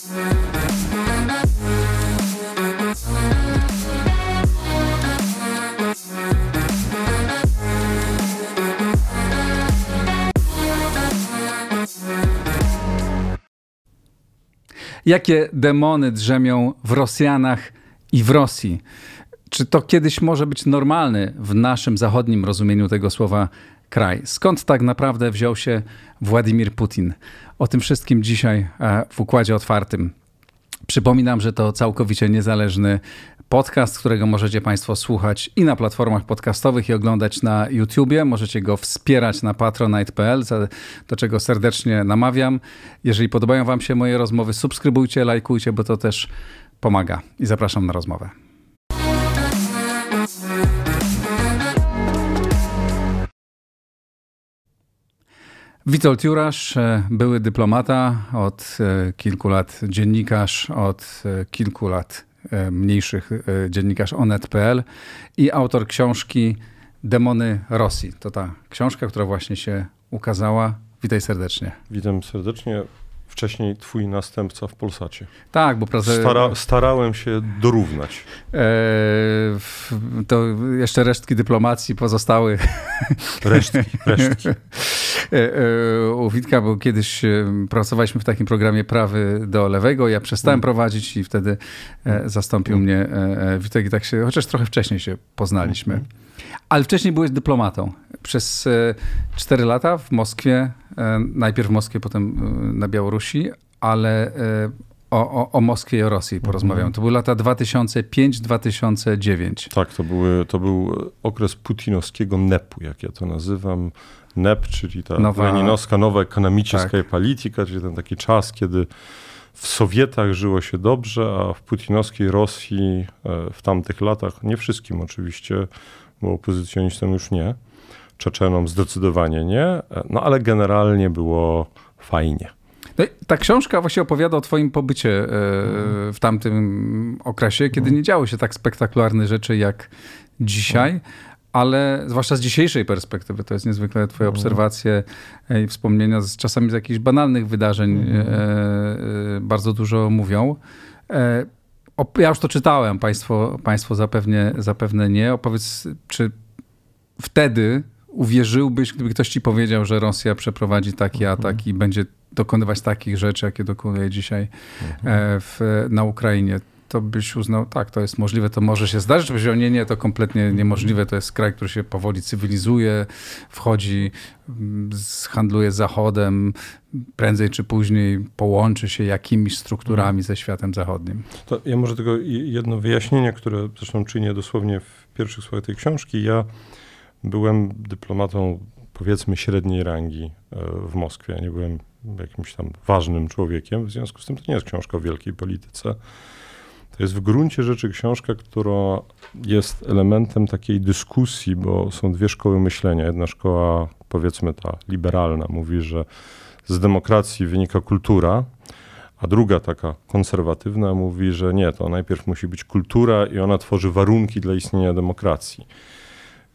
Jakie demony drzemią w Rosjanach i w Rosji? Czy to kiedyś może być normalny w naszym zachodnim rozumieniu tego słowa kraj? Skąd tak naprawdę wziął się Władimir Putin? O tym wszystkim dzisiaj e, w Układzie Otwartym. Przypominam, że to całkowicie niezależny podcast, którego możecie Państwo słuchać i na platformach podcastowych i oglądać na YouTubie. Możecie go wspierać na patronite.pl, do czego serdecznie namawiam. Jeżeli podobają Wam się moje rozmowy, subskrybujcie, lajkujcie, bo to też pomaga. I zapraszam na rozmowę. Witold Jurasz, e, były dyplomata, od e, kilku lat dziennikarz, od e, kilku lat mniejszych dziennikarz onet.pl i autor książki Demony Rosji. To ta książka, która właśnie się ukazała. Witaj serdecznie. Witam serdecznie wcześniej twój następca w Polsacie. Tak, bo prace... Stara, starałem się dorównać. E, to jeszcze resztki dyplomacji pozostały. Resztki, resztki. E, e, u Witka, bo kiedyś pracowaliśmy w takim programie Prawy do Lewego, ja przestałem mm. prowadzić i wtedy e, zastąpił mm. mnie Witek i tak się, chociaż trochę wcześniej się poznaliśmy. Mm. Ale wcześniej byłeś dyplomatą. Przez 4 lata w Moskwie, najpierw w Moskwie, potem na Białorusi, ale o, o, o Moskwie i o Rosji porozmawiam. Mhm. To były lata 2005-2009. Tak, to, były, to był okres putinowskiego NEP-u, jak ja to nazywam. NEP, czyli ta nowa, leninowska nowa ekonomiczna tak. polityka, czyli ten taki czas, kiedy w Sowietach żyło się dobrze, a w putinowskiej Rosji e, w tamtych latach, nie wszystkim oczywiście, bo opozycjonistom już nie, Czeczenom zdecydowanie nie, e, no ale generalnie było fajnie. No ta książka właśnie opowiada o twoim pobycie e, w tamtym okresie, kiedy mhm. nie działy się tak spektakularne rzeczy jak dzisiaj, mhm. ale zwłaszcza z dzisiejszej perspektywy, to jest niezwykle twoje mhm. obserwacje i wspomnienia z czasami z jakichś banalnych wydarzeń e, bardzo dużo mówią. Ja już to czytałem, państwo, państwo zapewne, zapewne nie. Opowiedz, czy wtedy uwierzyłbyś, gdyby ktoś ci powiedział, że Rosja przeprowadzi taki mhm. atak i będzie dokonywać takich rzeczy, jakie dokonuje dzisiaj mhm. E, w, na Ukrainie, to byś uznał, tak, to jest możliwe, to może się zdarzyć, byś nie, nie, to kompletnie niemożliwe, to jest kraj, który się powoli cywilizuje, wchodzi, mm, handluje z Zachodem, prędzej czy później połączy się jakimiś strukturami mhm. ze światem zachodnim. To ja może tylko jedno wyjaśnienie, które zresztą czynię dosłownie w pierwszych słowach tej książki. Ja byłem dyplomatą powiedzmy średniej rangi e, w Moskwie. Nie byłem jakimś tam ważnym człowiekiem, w związku z tym to nie jest książka o wielkiej polityce. To jest w gruncie rzeczy książka, która jest elementem takiej dyskusji, bo są dwie szkoły myślenia. Jedna szkoła, powiedzmy ta liberalna, mówi, że z demokracji wynika kultura, a druga taka konserwatywna mówi, że nie, to najpierw musi być kultura i ona tworzy warunki dla istnienia demokracji.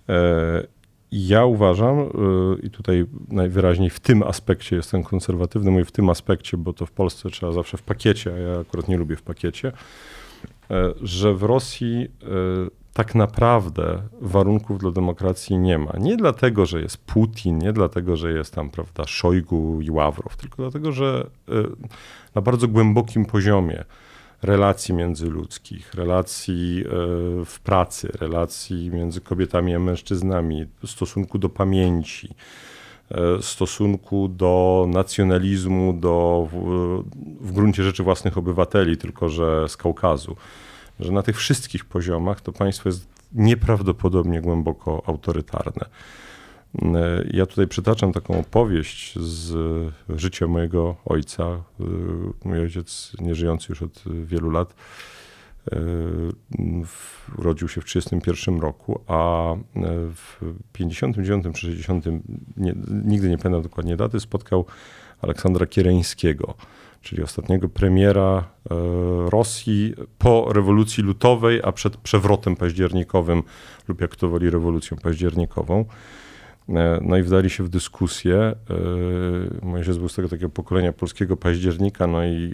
E, ja uważam, y, i tutaj najwyraźniej w tym aspekcie jestem konserwatywny, mówię w tym aspekcie, bo to w Polsce trzeba zawsze w pakiecie, a ja akurat nie lubię w pakiecie, e, że w Rosji e, tak naprawdę warunków dla demokracji nie ma. Nie dlatego, że jest Putin, nie dlatego, że jest tam, prawda, Szojgu i Ławrow, tylko dlatego, że e, na bardzo głębokim poziomie relacji międzyludzkich, relacji e, w pracy, relacji między kobietami a mężczyznami, stosunku do pamięci, e, stosunku do nacjonalizmu, do w, w gruncie rzeczy własnych obywateli, tylko że z Kaukazu. Że na tych wszystkich poziomach to państwo jest nieprawdopodobnie głęboko autorytarne. Ja tutaj przytaczam taką opowieść z życia mojego ojca. Mój ojciec, nieżyjący już od wielu lat, urodził się w 1931 roku, a w 59 czy 60, nie, nigdy nie pamiętam dokładnie daty, spotkał Aleksandra Kiereńskiego, czyli ostatniego premiera e, Rosji po rewolucji lutowej, a przed przewrotem październikowym, lub jak to woli, rewolucją październikową. E, no i wdali się w dyskusję. E, ojciec był z tego takiego pokolenia polskiego października, no i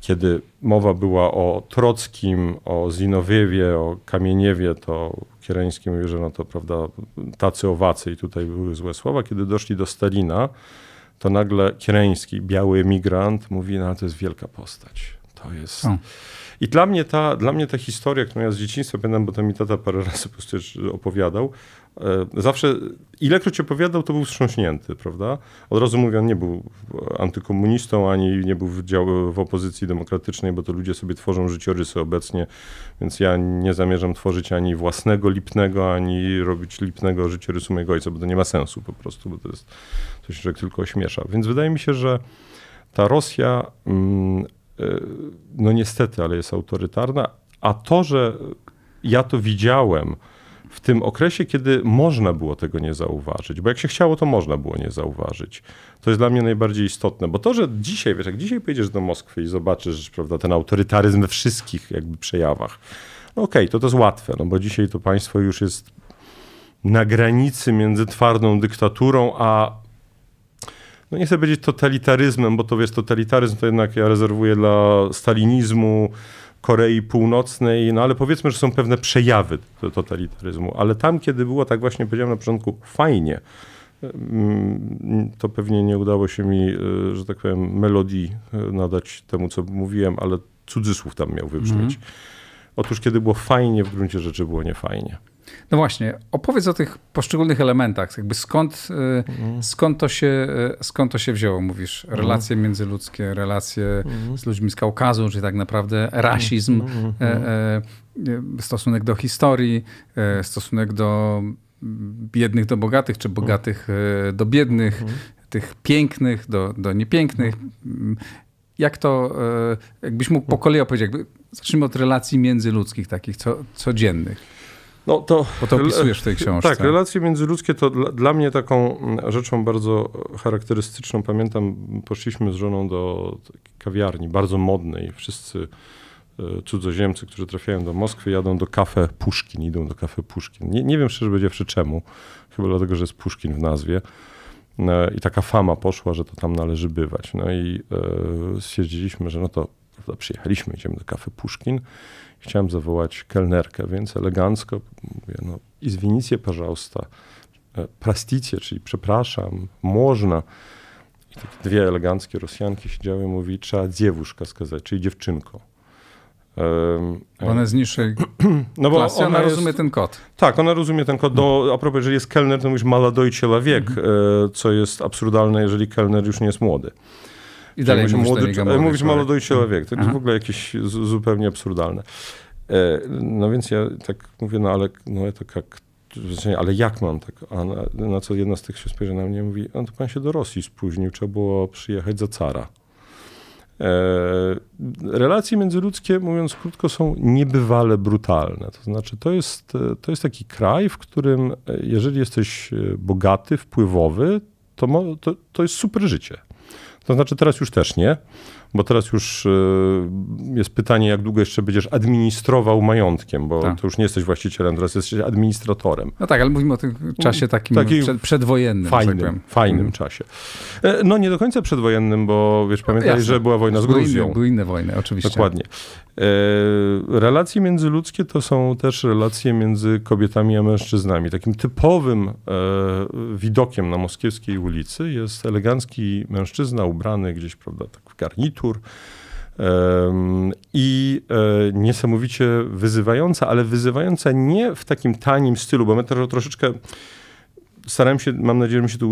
kiedy mowa była o Trockim, o Zinowiewie, o Kamieniewie, to Kiereński mówił, że no to prawda, tacy owacy i tutaj były złe słowa. Kiedy doszli do Stalina, to nagle Kiereński, biały emigrant, mówi, no to jest wielka postać. To jest... O. I dla mnie, ta, dla mnie ta historia, którą ja z dzieciństwa pamiętam, bo to mi tata parę razy po prostu opowiadał, e, zawsze, ilekroć opowiadał, to był wstrząśnięty, prawda? Od razu mówię, on nie był antykomunistą, ani nie był w, dział, w opozycji demokratycznej, bo to ludzie sobie tworzą życiorysy obecnie, więc ja nie zamierzam tworzyć ani własnego lipnego, ani robić lipnego życiorysu mojego ojca, bo to nie ma sensu po prostu, bo to jest coś, że tylko ośmiesza. Więc wydaje mi się, że ta Rosja mm, E, no niestety, ale jest autorytarna. A to, że ja to widziałem w tym okresie, kiedy można było tego nie zauważyć, bo jak się chciało, to można było nie zauważyć. To jest dla mnie najbardziej istotne, bo to, że dzisiaj, wiesz, jak dzisiaj pojedziesz do Moskwy i zobaczysz, prawda, ten autorytaryzm we wszystkich jakby przejawach, no okej, okay, to to jest łatwe, no bo dzisiaj to państwo już jest na granicy między twardą dyktaturą, a no nie chcę powiedzieć totalitaryzmem, bo to wiesz, totalitaryzm to jednak ja rezerwuję dla stalinizmu, Korei Północnej, no ale powiedzmy, że są pewne przejawy totalitaryzmu, ale tam, kiedy było, tak właśnie powiedziałem na początku, fajnie, mm, to pewnie nie udało się mi, e, że tak powiem, melodii e, nadać temu, co mówiłem, ale cudzysłów tam miał wybrzmieć. Mm. Otóż, kiedy było fajnie, w gruncie rzeczy było niefajnie. No właśnie, opowiedz o tych poszczególnych elementach, jakby skąd, mhm. skąd, to, się, skąd to się wzięło, mówisz, mhm. relacje mhm. międzyludzkie, relacje mhm. z ludźmi z Kaukazu, czy tak naprawdę rasizm, mhm. e, e, stosunek do historii, e, stosunek do biednych do bogatych, czy bogatych e, do biednych, tych pięknych do, do niepięknych. Jak to, e, jakbyś mógł po kolei opowiedzieć, jakby, zacznijmy od relacji międzyludzkich, takich co, codziennych. No to, Bo to opisujesz w tej książce. Tak, relacje międzyludzkie to dla, dla, mnie taką rzeczą bardzo charakterystyczną. Pamiętam, poszliśmy z żoną do kawiarni, bardzo modnej. Wszyscy e, cudzoziemcy, którzy trafiają do Moskwy, jadą do kafe Puszkin, idą do kafe Puszkin. Nie, nie wiem szczerze powiedziawszy czemu, chyba dlatego, że jest Puszkin w nazwie. E, I taka fama poszła, że to tam należy bywać. No i e, stwierdziliśmy, że no to przyjechaliśmy, idziemy do kafe Puszkin chciałem zawołać kelnerkę, więc elegancko mówię, no, izwinicję parzausta, e, prasticję, czyli przepraszam, można. I takie dwie eleganckie Rosjanki siedziały i mówi, trzeba dziewuszka skazać, czyli dziewczynko. E, ona z niższej no bo klasy, ona, ona rozumie ten kod. Tak, ona rozumie ten kod. No, a propos, jeżeli jest kelner, to mówisz maladoj wiek, mhm. e, co jest absurdalne, jeżeli kelner już nie jest młody. I dalej mówisz, młody, młody, mówisz wiek. To Aha. jest w ogóle jakieś zupełnie absurdalne. E, no więc ja tak mówię, no ale no to jak, ale jak mam tak? A na, na, co jedna z tych się spojrzy na mnie i mówi, no to pan się do Rosji spóźnił, trzeba było przyjechać za cara. E, relacje międzyludzkie, mówiąc krótko, są niebywale brutalne. To znaczy, to jest, to jest taki kraj, w którym e, jeżeli jesteś e, bogaty, wpływowy, to, to, to jest super życie. To znaczy, teraz już też nie bo teraz już e, jest pytanie, jak długo jeszcze będziesz administrował majątkiem, bo tak. to już nie jesteś właścicielem, teraz jesteś administratorem. No tak, ale mówimy o tym czasie takim Taki przed, przedwojennym. Fajnym, tak fajnym hmm. czasie. E, no nie do końca przedwojennym, bo wiesz, pamiętaj, no, że była wojna z Gruzją. Były inne, były inne wojny, oczywiście. Dokładnie. E, relacje międzyludzkie to są też relacje między kobietami a mężczyznami. Takim typowym widokiem na moskiewskiej ulicy jest elegancki mężczyzna ubrany gdzieś, prawda, tak w garnitur, i e, niesamowicie wyzywająca, ale wyzywająca nie w takim tanim stylu, bo my to troszeczkę starałem się, mam nadzieję, że mi się to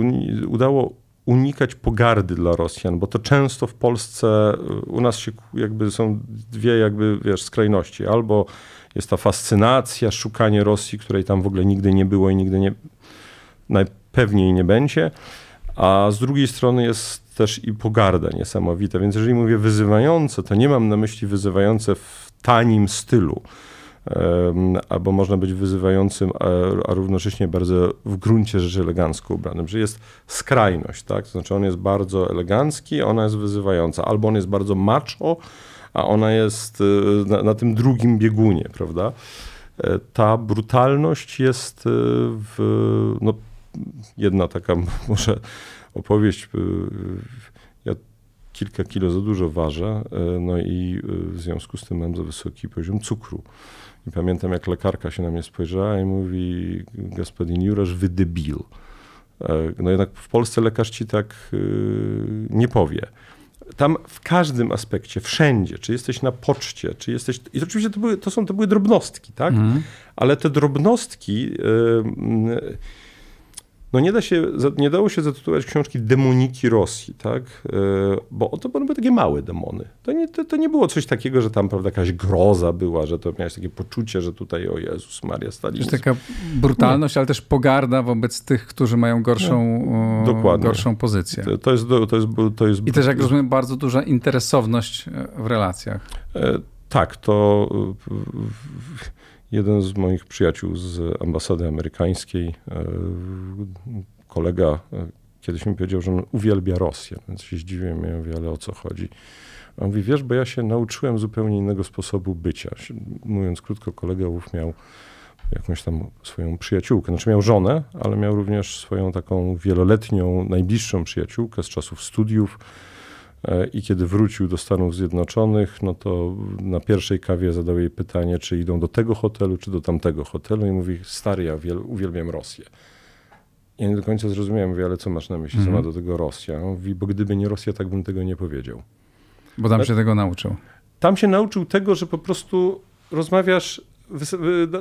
udało unikać pogardy dla Rosjan, bo to często w Polsce e, u nas się jakby są dwie jakby, wiesz, skrajności. Albo jest ta fascynacja, szukanie Rosji, której tam w ogóle nigdy nie było i nigdy nie, najpewniej nie będzie, a z drugiej strony jest też i pogarda niesamowita. Więc jeżeli mówię wyzywające, to nie mam na myśli wyzywające w tanim stylu, albo można być wyzywającym, a, równocześnie bardzo w gruncie rzeczy elegancko ubranym, że jest skrajność, tak? To znaczy on jest bardzo elegancki, ona jest wyzywająca, albo on jest bardzo macho, a ona jest y, na, na tym drugim biegunie, prawda? E, ta brutalność jest y, w, no, jedna taka może opowieść. Y, ja kilka kilo za dużo ważę, no i w związku z tym mam za wysoki poziom cukru. I pamiętam, jak lekarka się na mnie spojrzała i mówi, gospodin Jurasz, wy debil. No jednak w Polsce lekarz ci tak nie powie tam w każdym aspekcie, wszędzie, czy jesteś na poczcie, czy jesteś. I oczywiście to, były, to, są, to były drobnostki, tak? Mm. Ale te drobnostki. Yy, no nie, da się, nie dało się zatytułować książki Demoniki Rosji, tak? E, bo to były takie małe demony. To nie, to, to, nie było coś takiego, że tam prawda, jakaś groza była, że to miałeś takie poczucie, że tutaj o Jezus Maria Stalin. Jest taka brutalność, nie. ale też pogarda wobec tych, którzy mają gorszą, gorszą pozycję. To, to, jest, to, jest, to jest... I też, jak rozumiem, bardzo duża interesowność w relacjach. E, tak, to Jeden z moich przyjaciół z ambasady amerykańskiej, e, kolega e, kiedyś mi powiedział, że on uwielbia Rosję, więc się zdziwiłem, ja mówię, ale o co chodzi? A on mówi, wiesz, bo ja się nauczyłem zupełnie innego sposobu bycia. Mówiąc krótko, kolega ów miał jakąś tam swoją przyjaciółkę. Znaczy miał żonę, ale miał również swoją taką wieloletnią, najbliższą przyjaciółkę z czasów studiów, I kiedy wrócił do Stanów Zjednoczonych, no to na pierwszej kawie zadał jej pytanie, czy idą do tego hotelu, czy do tamtego hotelu. I mówi, stary, ja uwielbiam Rosję. Ja nie do końca zrozumiałem, mówię, ale co masz na myśli, co ma mhm. do tego Rosja? Mówi, bo gdyby nie Rosja, tak bym tego nie powiedział. Bo tam się tego nauczył. Tam się nauczył tego, że po prostu rozmawiasz,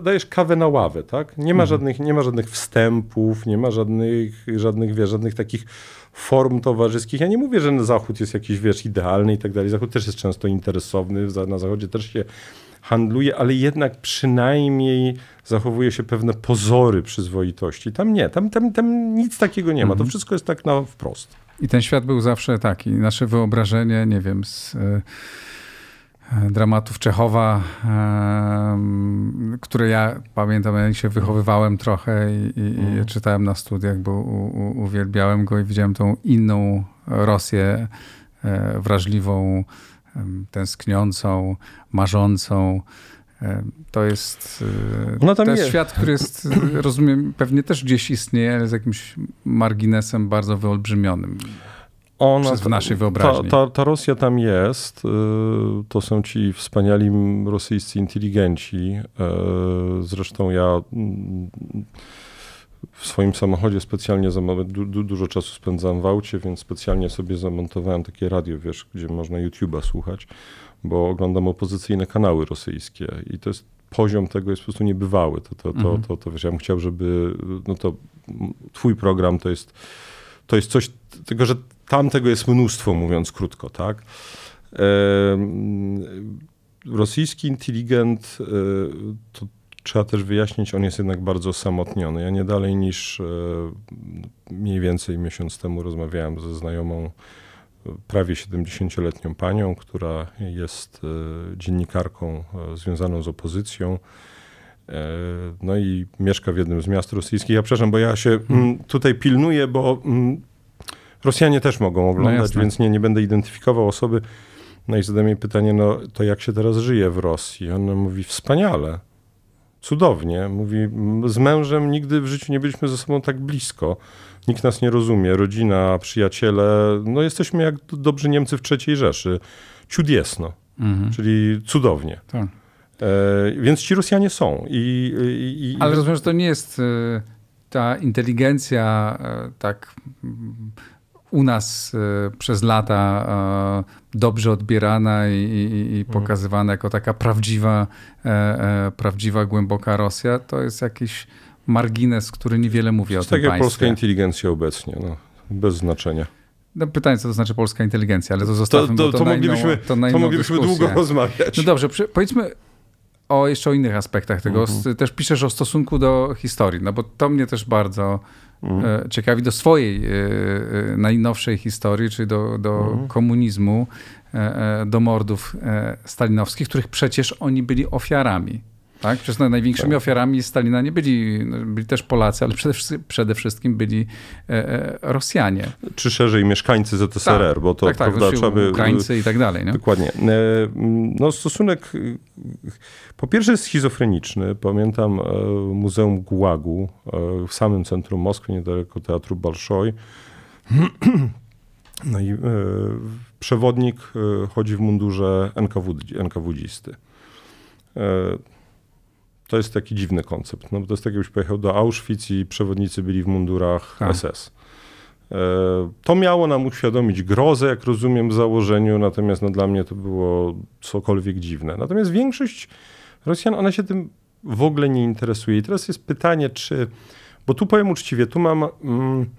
dajesz kawę na ławę, tak? Nie ma, mhm. żadnych, nie ma żadnych wstępów, nie ma żadnych, żadnych, wiesz, żadnych takich form towarzyskich. Ja nie mówię, że Zachód jest jakiś, wiesz, idealny i tak dalej. Zachód też jest często interesowny, na Zachodzie też się handluje, ale jednak przynajmniej zachowuje się pewne pozory przyzwoitości. Tam nie, tam, tam, tam nic takiego nie ma. To mhm. wszystko jest tak na wprost. I ten świat był zawsze taki. Nasze wyobrażenie, nie wiem, z dramatów Czechowa, które ja pamiętam, ja się wychowywałem trochę i, i, mhm. czytałem na studiach, bo u, uwielbiałem go i widziałem tą inną Rosję, e, wrażliwą, tęskniącą, marzącą. To jest, no to jest świat, który jest, rozumiem, pewnie też gdzieś istnieje, ale z jakimś marginesem bardzo wyolbrzymionym. Ona, w naszej wyobraźni. Ta, ta, ta, Rosja tam jest. Y, to są ci wspaniali rosyjscy inteligenci. Y, zresztą ja mm, w swoim samochodzie specjalnie du, du, dużo czasu spędzam w aucie, więc specjalnie sobie zamontowałem takie radio, wiesz, gdzie można YouTube'a słuchać, bo oglądam opozycyjne kanały rosyjskie i to jest poziom tego jest po prostu niebywały. To, to, to, mhm. to, to, wiesz, ja bym chciał, żeby no to twój program to jest to jest coś, tylko że tam tego jest mnóstwo, mówiąc krótko, tak? Rosyjski inteligent, e, to trzeba też wyjaśnić, on jest jednak bardzo osamotniony. Ja nie dalej niż e, mniej więcej miesiąc temu rozmawiałem ze znajomą, prawie 70-letnią panią, która jest e, dziennikarką związaną z opozycją. No i mieszka w jednym z miast rosyjskich. Ja przepraszam, bo ja się tutaj pilnuję, bo Rosjanie też mogą oglądać, no więc nie, nie będę identyfikował osoby. No i zadałem jej pytanie, no to jak się teraz żyje w Rosji? Ona mówi, wspaniale, cudownie. Mówi, z mężem nigdy w życiu nie byliśmy ze sobą tak blisko. Nikt nas nie rozumie, rodzina, przyjaciele. No jesteśmy jak dobrzy Niemcy w III Rzeszy. Ciudiesno, mhm. czyli cudownie. Tak. E, więc ci Rosjanie są. I, i, i... Ale rozumiem, że to nie jest e, ta inteligencja e, tak u nas e, przez lata e, dobrze odbierana i, i, i mhm. pokazywana jako taka prawdziwa, e, prawdziwa, głęboka Rosja, to jest jakiś margines, który niewiele mówi o tym tak jak polska inteligencja obecnie, no, bez znaczenia. No pytanie, co to znaczy polska inteligencja, ale to zostawmy, to, to, to, to moglibyśmy, to, to moglibyśmy długo rozmawiać. No dobrze, powiedzmy o jeszcze o innych aspektach tego. Mhm. Też piszesz o stosunku do historii, no bo to mnie też bardzo mhm. ciekawi do swojej e, e, najnowszej historii, czyli do, do mhm. komunizmu, do mordów stalinowskich, których przecież oni byli ofiarami. Tak? Przecież największymi tak. ofiarami Stalina nie byli, no, byli też Polacy, ale przede, przede wszystkim byli Rosjanie. Czy szerzej mieszkańcy ZSRR, tak, bo to tak, tak, prawda, trzeba by... Ukraińcy i tak dalej. Nie? Dokładnie. No, stosunek po pierwsze jest schizofreniczny. Pamiętam e, Muzeum Gułagu e, w samym centrum Moskwy, niedaleko Teatru Balszoj. No i e, przewodnik chodzi w mundurze NKW, NKWdzisty. To jest taki dziwny koncept. No, to jest tak, jakbyś pojechał do Auschwitz i przewodnicy byli w mundurach tak. SS. To miało nam uświadomić grozę, jak rozumiem, w założeniu, natomiast no, dla mnie to było cokolwiek dziwne. Natomiast większość Rosjan, ona się tym w ogóle nie interesuje. I teraz jest pytanie, czy. Bo tu powiem uczciwie, tu mam. Mm,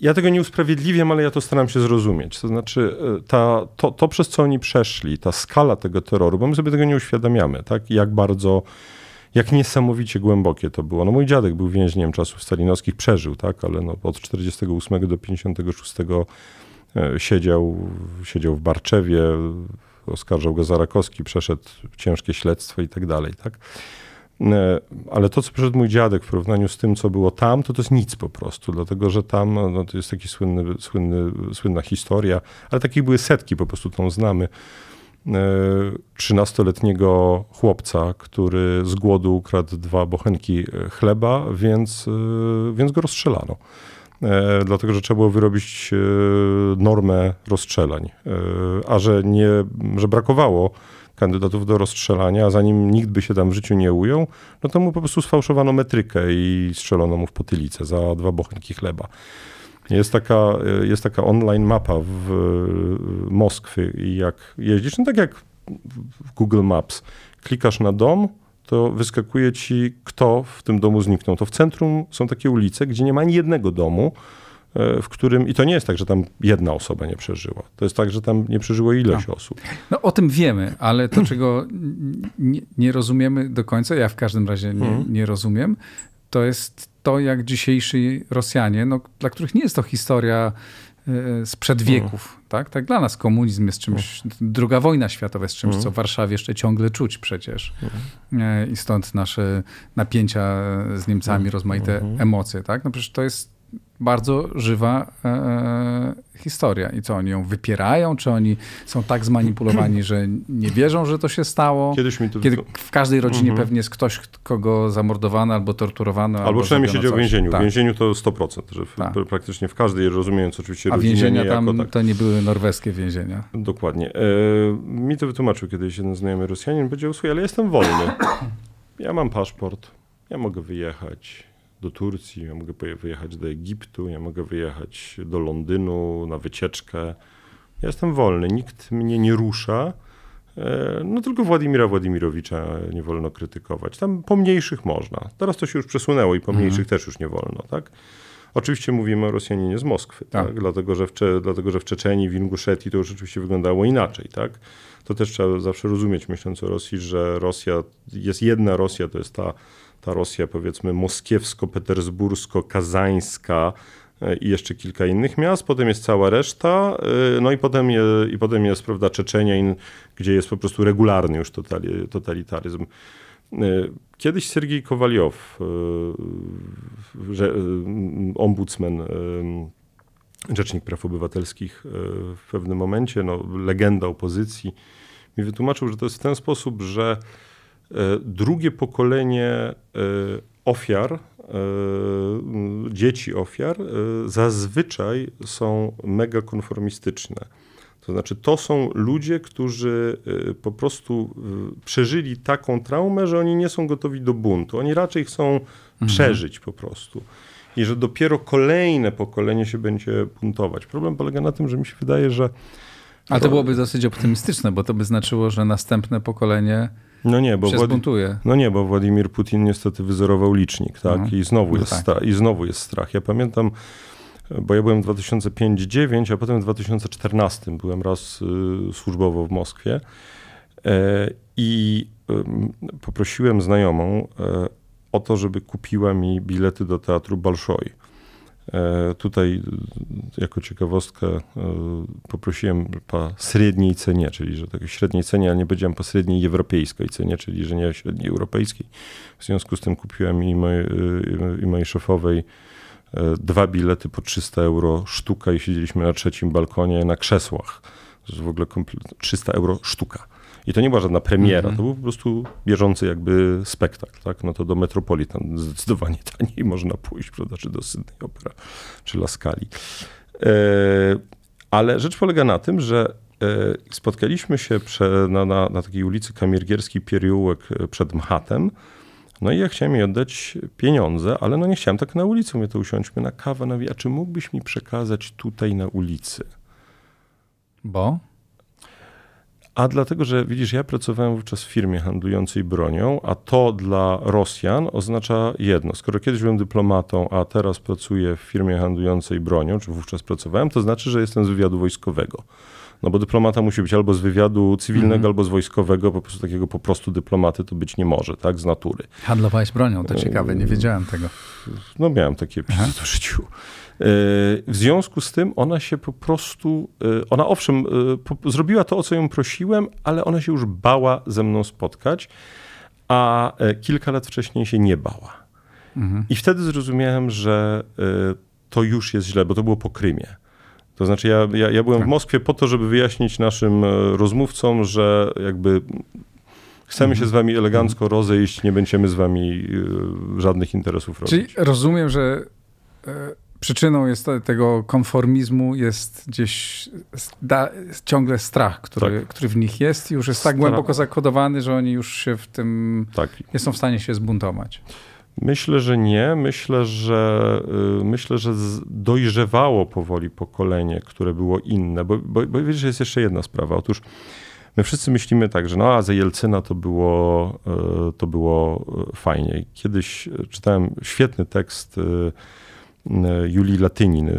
ja tego nie usprawiedliwiam, ale ja to staram się zrozumieć. To znaczy, e, ta, to, to, przez co oni przeszli, ta skala tego terroru, bo my sobie tego nie uświadamiamy, tak? Jak bardzo, jak niesamowicie głębokie to było. No mój dziadek był więźniem czasów stalinowskich, przeżył, tak? Ale no, od 48 do 56 e, siedział, siedział w Barczewie, oskarżał go Zarakowski, przeszedł ciężkie śledztwo i tak dalej, tak? E, ale to, co przeszedł mój dziadek w porównaniu z tym, co było tam, to to jest nic po prostu, dlatego że tam no, to jest taki słynny, słynny, słynna historia, ale takich były setki, po prostu tą znamy. 13-letniego e, chłopca, który z głodu ukradł dwa bochenki e, chleba, więc, więc go rozstrzelano. Dlatego, że trzeba było wyrobić normę rozstrzelań. A że, nie, że brakowało kandydatów do rozstrzelania, a zanim nikt by się tam w życiu nie ujął, no to mu po prostu sfałszowano metrykę i strzelono mu w potylicę za dwa bochenki chleba. Jest taka, jest taka online mapa w Moskwy i jak jeździsz, no tak jak w Google Maps, klikasz na dom, to wyskakuje ci, kto w tym domu zniknął. To w centrum są takie ulice, gdzie nie ma ani jednego domu, E, w którym, i to nie jest tak, że tam jedna osoba nie przeżyła. To jest tak, że tam nie przeżyło ileś no. osób. No o tym wiemy, ale to, czego nie, nie rozumiemy do końca, ja w każdym razie nie, mhm. nie rozumiem, to jest to, jak dzisiejsi Rosjanie, no, dla których nie jest to historia e, sprzed mhm. wieków. Tak? tak dla nas komunizm jest czymś, mhm. druga wojna światowa jest czymś, co w Warszawie jeszcze ciągle czuć przecież. E, I stąd nasze napięcia z Niemcami, rozmaite emocje. Tak? No przecież to jest bardzo żywa e, e, historia. I co, oni ją wypierają? Czy oni są tak zmanipulowani, że nie wierzą, że to się stało? Kiedyś mi to... Kiedy w każdej rodzinie mhm. pewnie jest ktoś, kogo zamordowano albo torturowano. Albo, albo przynajmniej siedział w więzieniu. Tak. W więzieniu to 100%, że w, tak. praktycznie w każdej, rozumiejąc oczywiście A więzienia tam jako, tak. to nie były norweskie więzienia. Dokładnie. E, mi to wytłumaczył kiedyś jeden znajomy Rosjanin. Powiedział, słuchaj, ale jestem wolny. Ja mam paszport. Ja mogę wyjechać do Turcji, ja mogę wyjechać do Egiptu, ja mogę wyjechać do Londynu na wycieczkę. Ja jestem wolny, nikt mnie nie rusza. E, no tylko Władimira Władimirowicza nie wolno krytykować. Tam pomniejszych można. Teraz to się już przesunęło i pomniejszych mhm. też już nie wolno, tak? Oczywiście mówimy o Rosjaninie z Moskwy, tak. tak? Dlatego, że w Cze dlatego, że w Czeczeni, w Inguszetii to już oczywiście wyglądało inaczej, tak? To też trzeba zawsze rozumieć, myśląc o Rosji, że Rosja, jest jedna Rosja, to jest ta ta Rosja powiedzmy moskiewsko-petersbursko-kazańska e, i jeszcze kilka innych miast, potem jest cała reszta, e, no i potem, je, i potem jest prawda, Czeczenia, gdzie jest po prostu regularny już totalitaryzm. E, kiedyś Sergiej Kowaliow, ombudsman, rzecznik praw obywatelskich w pewnym momencie, no, legenda opozycji, mi wytłumaczył, że to jest w ten sposób, że drugie pokolenie e, ofiar, e, dzieci ofiar, zazwyczaj są mega konformistyczne. To znaczy, to są ludzie, którzy po prostu przeżyli taką traumę, że oni nie są gotowi do buntu. Oni raczej chcą mhm. przeżyć po prostu. I że dopiero kolejne pokolenie się będzie buntować. Problem polega na tym, że mi się wydaje, że. Ale to byłoby dosyć optymistyczne, bo to by znaczyło, że następne pokolenie no nie, bo się zbuntuje. No nie, bo Władimir Putin niestety wyzerował licznik, tak? Mhm. I, znowu no jest tak. I znowu jest strach. Ja pamiętam, bo ja byłem w 2005-2009, a potem w 2014 byłem raz y, służbowo w Moskwie e, i y, poprosiłem znajomą e, o to, żeby kupiła mi bilety do teatru Balszoi. E, tutaj jako ciekawostkę e, poprosiłem po średniej cenie, czyli że tak średniej cenie, ale nie powiedziałem po średniej europejskiej cenie, czyli że nie średniej europejskiej. W związku z tym kupiłem i mojej, i mojej szefowej e, dwa bilety po 300 euro sztuka i siedzieliśmy na trzecim balkonie na krzesłach. To jest w ogóle 300 euro sztuka. I to nie była żadna premiera, mm -hmm. to był po prostu bieżący jakby spektakl, tak? No to do Metropolitan zdecydowanie taniej można pójść, prawda, czy do Sydney Opera, czy La Scali. Ale rzecz polega na tym, że spotkaliśmy się na, na, na takiej ulicy Kamirgierski Pieriołek przed Mchatem. No i ja chciałem jej oddać pieniądze, ale no nie chciałem tak na ulicy. Mówię, to usiądźmy na kawę. No, a czy mógłbyś mi przekazać tutaj na ulicy? Bo? A dlatego, że widzisz, ja pracowałem wówczas w firmie handlującej bronią, a to dla Rosjan oznacza jedno. Skoro kiedyś byłem dyplomatą, a teraz pracuję w firmie handlującej bronią, czy wówczas pracowałem, to znaczy, że jestem z wywiadu wojskowego. No bo dyplomata musi być albo z wywiadu cywilnego, mm. albo z wojskowego, po prostu takiego po prostu dyplomaty to być nie może, tak, z natury. Handlowałeś bronią, to ciekawe, nie wiedziałem tego. No miałem takie w życiu. W związku z tym ona się po prostu, e, ona owszem, e, zrobiła to, o co ją prosiłem, ale ona się już bała ze mną spotkać, a e, kilka lat wcześniej się nie bała. Mhm. I wtedy zrozumiałem, że to już jest źle, bo to było po Krymie. To znaczy, ja, ja, ja byłem tak. w Moskwie po to, żeby wyjaśnić naszym rozmówcom, że jakby chcemy mhm. się z wami elegancko mhm. rozejść, nie będziemy z wami żadnych interesów robić. Czyli rozumiem, że przyczyną jest tego konformizmu jest gdzieś da, ciągle strach, który, tak. który w nich jest i już jest tak głęboko zakodowany, że oni już się w tym tak. nie są w stanie się zbuntować. Myślę, że nie. Myślę, że y, myślę, że dojrzewało powoli pokolenie, które było inne. Bo, bo, bo wiesz, jest jeszcze jedna sprawa. Otóż my wszyscy myślimy tak, że no a za Jelcyna to było, y, to było y, fajnie. Kiedyś czytałem świetny tekst Julii Latynin,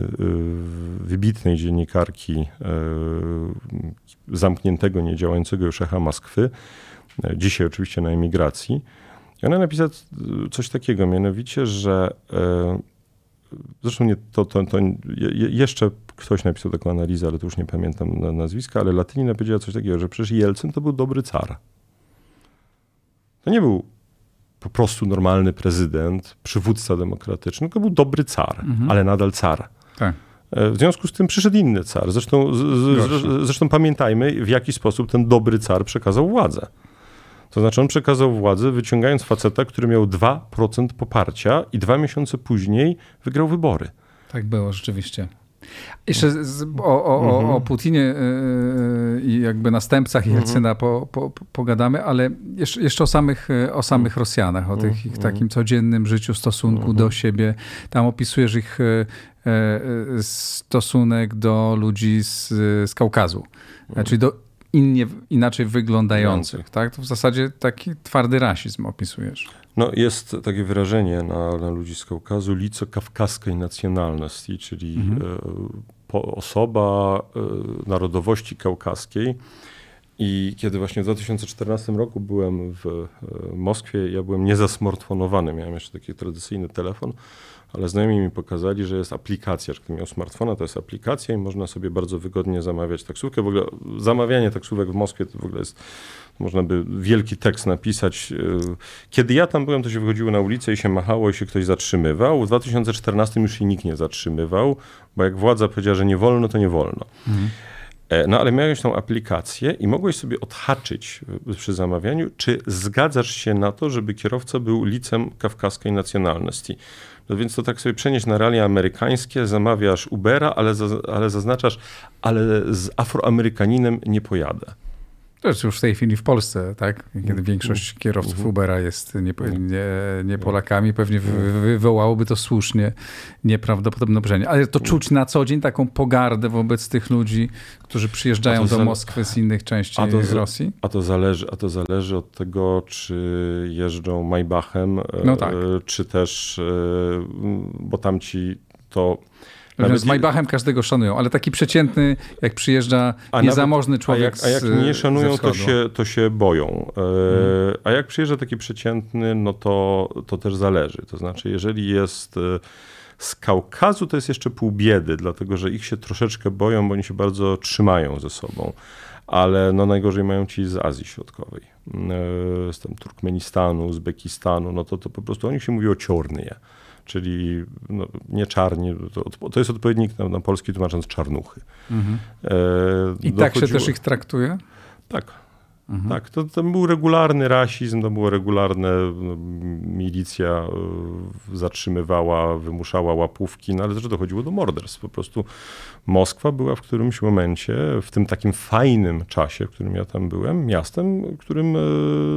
wybitnej dziennikarki zamkniętego, niedziałającego już echa Moskwy, dzisiaj oczywiście na emigracji. I ona napisała coś takiego, mianowicie, że zresztą nie, to, to, to jeszcze ktoś napisał taką analizę, ale to już nie pamiętam nazwiska, ale Latynina powiedziała coś takiego, że przecież Jelcyn to był dobry car. To nie był po prostu normalny prezydent, przywódca demokratyczny, to był dobry car, mhm. ale nadal car. Tak. E, w związku z tym przyszedł inny car. Zresztą, z, zresztą pamiętajmy, w jaki sposób ten dobry car przekazał władzę. To znaczy on przekazał władzę wyciągając faceta, który miał 2% poparcia i dwa miesiące później wygrał wybory. Tak było rzeczywiście. Jeszcze z, o, o, mhm. o, Putinie yy, i jakby następcach mhm. Jelcyna po, po, pogadamy, ale jeszcze, jeszcze o samych, o samych mhm. Rosjanach, o tych ich mhm. takim codziennym życiu, stosunku mhm. do siebie. Tam opisujesz ich yy, stosunek do ludzi z, z Kaukazu, czyli do innie, inaczej wyglądających. Tak? To w zasadzie taki twardy rasizm opisujesz. No, jest takie wyrażenie na, na ludzi z Kaukazu, lico kawkaskiej nacjonalności, czyli mhm. e, osoba e, narodowości kaukaskiej. I kiedy właśnie w 2014 roku byłem w e, Moskwie, ja byłem niezasmartfonowany, miałem jeszcze taki tradycyjny telefon, ale znajomi mi pokazali, że jest aplikacja, że kto miał smartfona, to jest aplikacja i można sobie bardzo wygodnie zamawiać taksówkę. W ogóle zamawianie taksówek w Moskwie to w ogóle jest można by wielki tekst napisać. E, kiedy ja tam byłem, to się wychodziło na ulicę i się machało i się ktoś zatrzymywał. W 2014 już się nikt nie zatrzymywał, bo jak władza powiedziała, że nie wolno, to nie wolno. Mhm. E, no ale miałeś tą aplikację i mogłeś sobie odhaczyć przy zamawianiu, czy zgadzasz się na to, żeby kierowca był licem kawkaskiej nacjonalności. No więc to tak sobie przenieść na realia amerykańskie, zamawiasz Ubera, ale, ale zaznaczacz, ale z Afroamerykaninem nie pojadę. To jest już w tej chwili w Polsce, tak? Kiedy mm. większość mm. kierowców mm. Ubera jest nie, nie, nie Polakami, pewnie wywołałoby to słusznie nieprawdopodobne obrażenie. Ale to czuć na co dzień taką pogardę wobec tych ludzi, którzy przyjeżdżają do Moskwy z innych części a to, Rosji? A to, zależy, a to zależy od tego, czy jeżdżą Maybachem, no tak. E, czy też, e, bo tamci to nawet z Maybachem każdego szanują, ale taki przeciętny, jak przyjeżdża a niezamożny nawet, człowiek A jak, a jak nie szanują, to się, to się boją. E, hmm. A jak przyjeżdża taki przeciętny, no to, to też zależy. To znaczy, jeżeli jest e, z Kaukazu, to jest jeszcze pół biedy, dlatego że ich się troszeczkę boją, bo oni się bardzo trzymają ze sobą. Ale no najgorzej mają ci z Azji Środkowej, e, z tam Turkmenistanu, Uzbekistanu, no to, to po prostu o nich się mówi o ciornie czyli no, nie czarni, to, to, jest odpowiednik na, na polski tłumacząc czarnuchy. Mhm. E, I dochodziło... tak się też ich traktuje? Tak. Mhm. Tak, to, to był regularny rasizm, to było regularne, no, milicja y, zatrzymywała, wymuszała łapówki, no ale też dochodziło do morderstw. Po prostu Moskwa była w którymś momencie, w tym takim fajnym czasie, w którym ja tam byłem, miastem, którym y,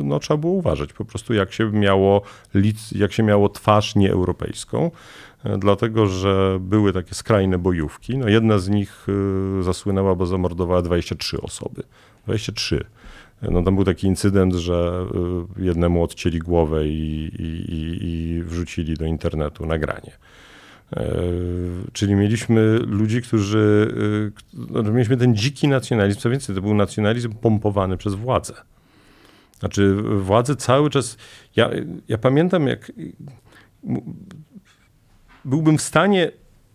no, trzeba było uważać. Po prostu jak się miało, jak się miało twarz nieeuropejską, y, dlatego że były takie skrajne bojówki. No, jedna z nich zasłynęła, bo zamordowała 23 osoby. 23. No tam był taki incydent, że jednemu odcięli głowę i, i, i wrzucili do internetu nagranie. E, czyli mieliśmy ludzi, którzy. Y, no, mieliśmy ten dziki nacjonalizm. Co więcej, to był nacjonalizm pompowany przez władzę. Znaczy, władze cały czas. Ja, ja pamiętam, jak. Byłbym w stanie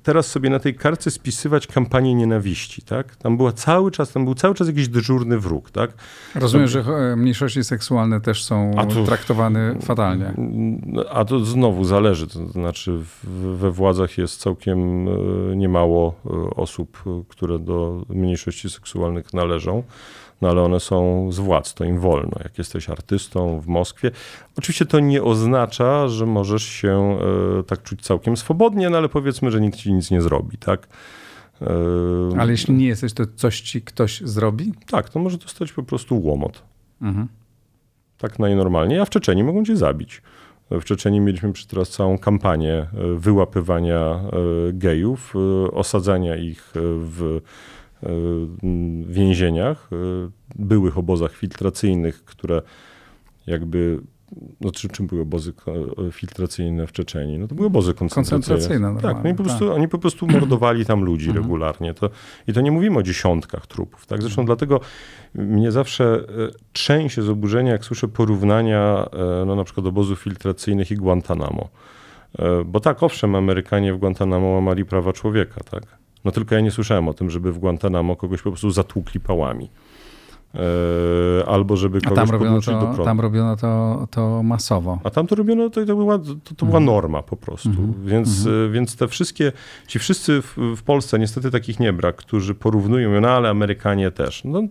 teraz sobie na tej kartce spisywać kampanię nienawiści, tak? Tam była cały czas, tam był cały czas jakiś dyżurny wróg, tak? Rozumiem, że e, mniejszości seksualne też są to, traktowane fatalnie. A to znowu zależy, to znaczy we władzach jest całkiem e, niemało e, osób, które do mniejszości seksualnych należą no ale one są z władz, to im wolno. Jak jesteś artystą w Moskwie, oczywiście to nie oznacza, że możesz się e, tak czuć całkiem swobodnie, no ale powiedzmy, że nikt ci nic nie zrobi, tak? E, ale jeśli nie jesteś, to coś ci ktoś zrobi? Tak, to może dostać po prostu łomot. Mhm. Tak najnormalniej, a w Czeczeniu mogą cię zabić. W Czeczeniu mieliśmy teraz całą kampanię e, wyłapywania gejów, osadzania ich w więzieniach, e, byłych obozach filtracyjnych, które jakby no, czy, czym były obozy e, filtracyjne w Czeczeniu? No to były obozy koncentracyjne. koncentracyjne tak, no i po prostu, tak. oni po prostu mordowali tam ludzi mhm. regularnie. To, I to nie mówimy o dziesiątkach trupów. Tak? Zresztą dlatego mnie zawsze trzęsie z oburzenia, jak słyszę porównania no, na przykład obozów filtracyjnych i Guantanamo. Bo tak, owszem, Amerykanie w Guantanamo łamali prawa człowieka, tak? No tylko ja nie słyszałem o tym, żeby w Guantanamo kogoś po prostu zatłukli pałami. E, albo żeby kogoś A tam robiono, to, do prądu. tam robiono to, to masowo. A tam to robiono, to, to, była, to, to była mhm. norma po prostu. Mm -hmm. Więc, mm -hmm. więc te wszystkie, ci wszyscy w, w, Polsce, niestety takich nie brak, którzy porównują, no ale Amerykanie też. No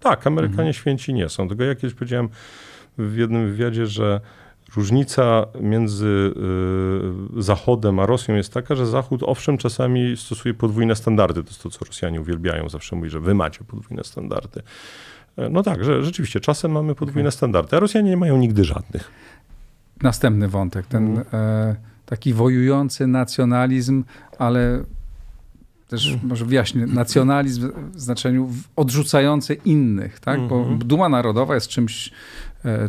tak, Amerykanie mm -hmm. święci nie są. Tego ja kiedyś powiedziałem w jednym wywiadzie, że Różnica między y, Zachodem a Rosją jest taka, że Zachód owszem czasami stosuje podwójne standardy. To jest to, co Rosjanie uwielbiają. Zawsze mówi, że wy macie podwójne standardy. E, no tak, że rzeczywiście czasem mamy podwójne standardy, a Rosjanie nie mają nigdy żadnych. Następny wątek, ten mm. e, taki wojujący nacjonalizm, ale też mm. może wyjaśnię, nacjonalizm w znaczeniu odrzucający innych, tak? Bo mhm. duma narodowa jest czymś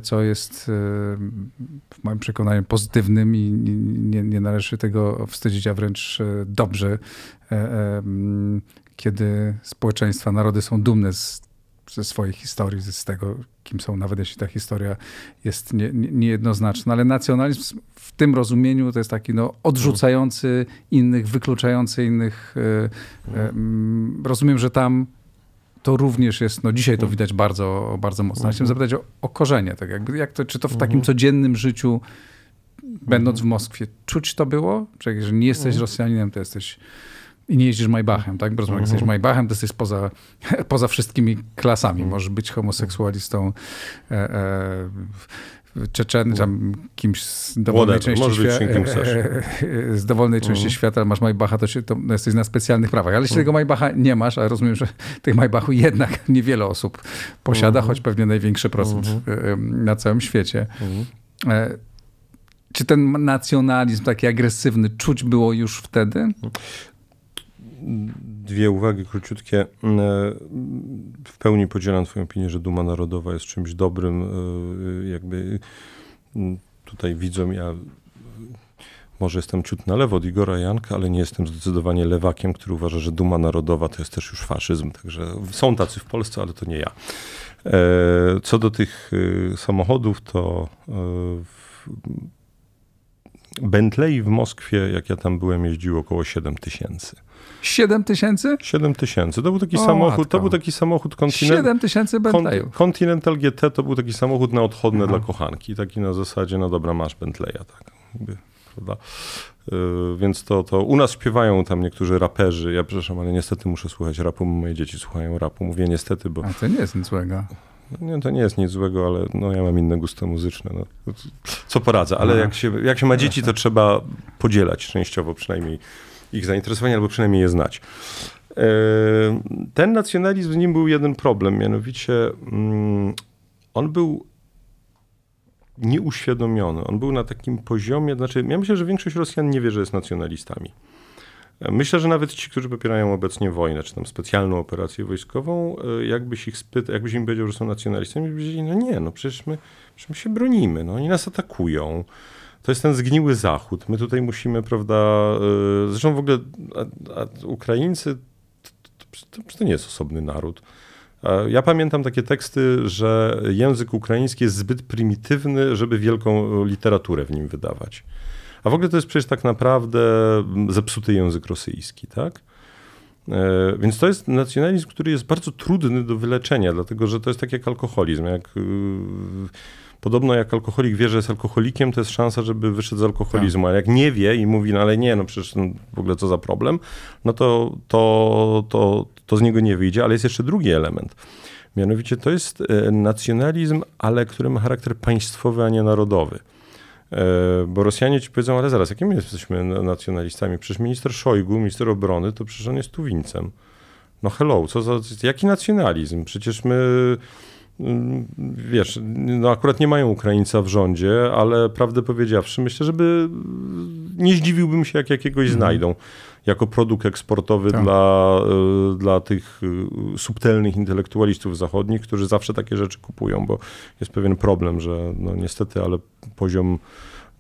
co jest e, w moim przekonaniu pozytywnym i nie, nie należy tego wstydzić, a wręcz e, dobrze, kiedy społeczeństwa, narody są dumne z, ze swojej historii, z tego, kim są, nawet jeśli ta historia jest nie, nie, niejednoznaczna. Ale nacjonalizm w tym rozumieniu to jest taki no, odrzucający innych, wykluczający innych. Rozumiem, że tam to również jest, no dzisiaj to mhm. widać bardzo, bardzo mocno. Chciałem zapytać o, o korzenie, tak jakby, jak to, czy to w takim mhm. codziennym życiu, będąc w mhm. Moskwie, czuć to było? Czy jak, że nie jesteś Rosjaninem, to jesteś i nie jeździsz Maybachem, tak? Bo rozumiem, jak jesteś Maybachem, to jesteś poza, poza wszystkimi klasami. Możesz być homoseksualistą, e, e, Czeczen, tam kimś z dowolnej Whatever, części świata. z dowolnej części mhm. świata masz Maybacha, to, się, to jesteś na specjalnych prawach. Ale jeśli mhm. tego Maybacha nie masz, a rozumiem, że tych Maybachów jednak niewiele osób posiada, mhm. choć pewnie największy procent na całym świecie. E, czy ten nacjonalizm taki agresywny czuć było już wtedy? Dwie uwagi króciutkie. E, w pełni podzielam Twoją opinię, że duma narodowa jest czymś dobrym. E, jakby tutaj widzą, ja może jestem ciut na lewo od Igora Janka, ale nie jestem zdecydowanie lewakiem, który uważa, że duma narodowa to jest też już faszyzm. Także są tacy w Polsce, ale to nie ja. E, co do tych samochodów, to Bentley w Moskwie, jak ja tam byłem, jeździło około 7 tysięcy. 7 tysięcy? 7 tysięcy. To był taki o, samochód, matko. to był taki samochód Continental. 7 tysięcy Bentleyów. Continental GT to był taki samochód na odchodne Aha. dla kochanki. Taki na zasadzie, no dobra, masz Bentleya, tak. Jakby, prawda? Yy, więc to, to u nas śpiewają tam niektórzy raperzy. Ja przepraszam, ale niestety muszę słuchać rapu. Moje dzieci słuchają rapu. Mówię niestety, bo. A to nie jest nic złego. No nie, to nie jest nic złego, ale no, ja mam inne gusto muzyczne. No. Co poradzę, ale jak się, jak się ma dzieci, to trzeba podzielać częściowo przynajmniej ich zainteresowania, albo przynajmniej je znać. E, ten nacjonalizm, z nim był jeden problem, mianowicie mm, on był nieuświadomiony. On był na takim poziomie, znaczy ja myślę, że większość Rosjan nie wie, że jest nacjonalistami. Myślę, że nawet ci, którzy popierają obecnie wojnę, czy tam specjalną operację wojskową, e, jakbyś ich spytał, jakbyś im powiedział, że są nacjonalistami, by powiedzieli, no nie, no przecież my, przecież my się bronimy, no oni nas atakują. To jest ten zgniły Zachód. My tutaj musimy, prawda, e, zresztą w ogóle a, a Ukraińcy to, to, nie jest osobny naród. Ja pamiętam takie teksty, że język ukraiński jest zbyt prymitywny, żeby wielką literaturę w nim wydawać. A w ogóle to jest przecież tak naprawdę zepsuty język rosyjski, tak? E, więc to jest nacjonalizm, który jest bardzo trudny do wyleczenia, dlatego że to jest tak jak alkoholizm. Jak, y, podobno jak alkoholik wie, że jest alkoholikiem, to jest szansa, żeby wyszedł z alkoholizmu. Tak. A jak nie wie i mówi, no ale nie, no przecież no, w ogóle co za problem, no to, to, to, to z niego nie wyjdzie. Ale jest jeszcze drugi element. Mianowicie to jest e, nacjonalizm, ale który ma charakter państwowy, a nie narodowy. E, bo Rosjanie ci powiedzą, ale zaraz, jakimi jesteśmy nacjonalistami? Przecież minister Szojgu, minister obrony, to przecież on jest Tuwincem. No hello, co za, jaki nacjonalizm? Przecież my, wiesz, no akurat nie mają Ukraińca w rządzie, ale prawdę powiedziawszy, myślę, żeby nie zdziwiłbym się, jak jakiegoś mhm. znajdą jako produkt eksportowy tak. dla, y, dla tych y, subtelnych intelektualistów zachodnich, którzy zawsze takie rzeczy kupują, bo jest pewien problem, że no niestety, ale poziom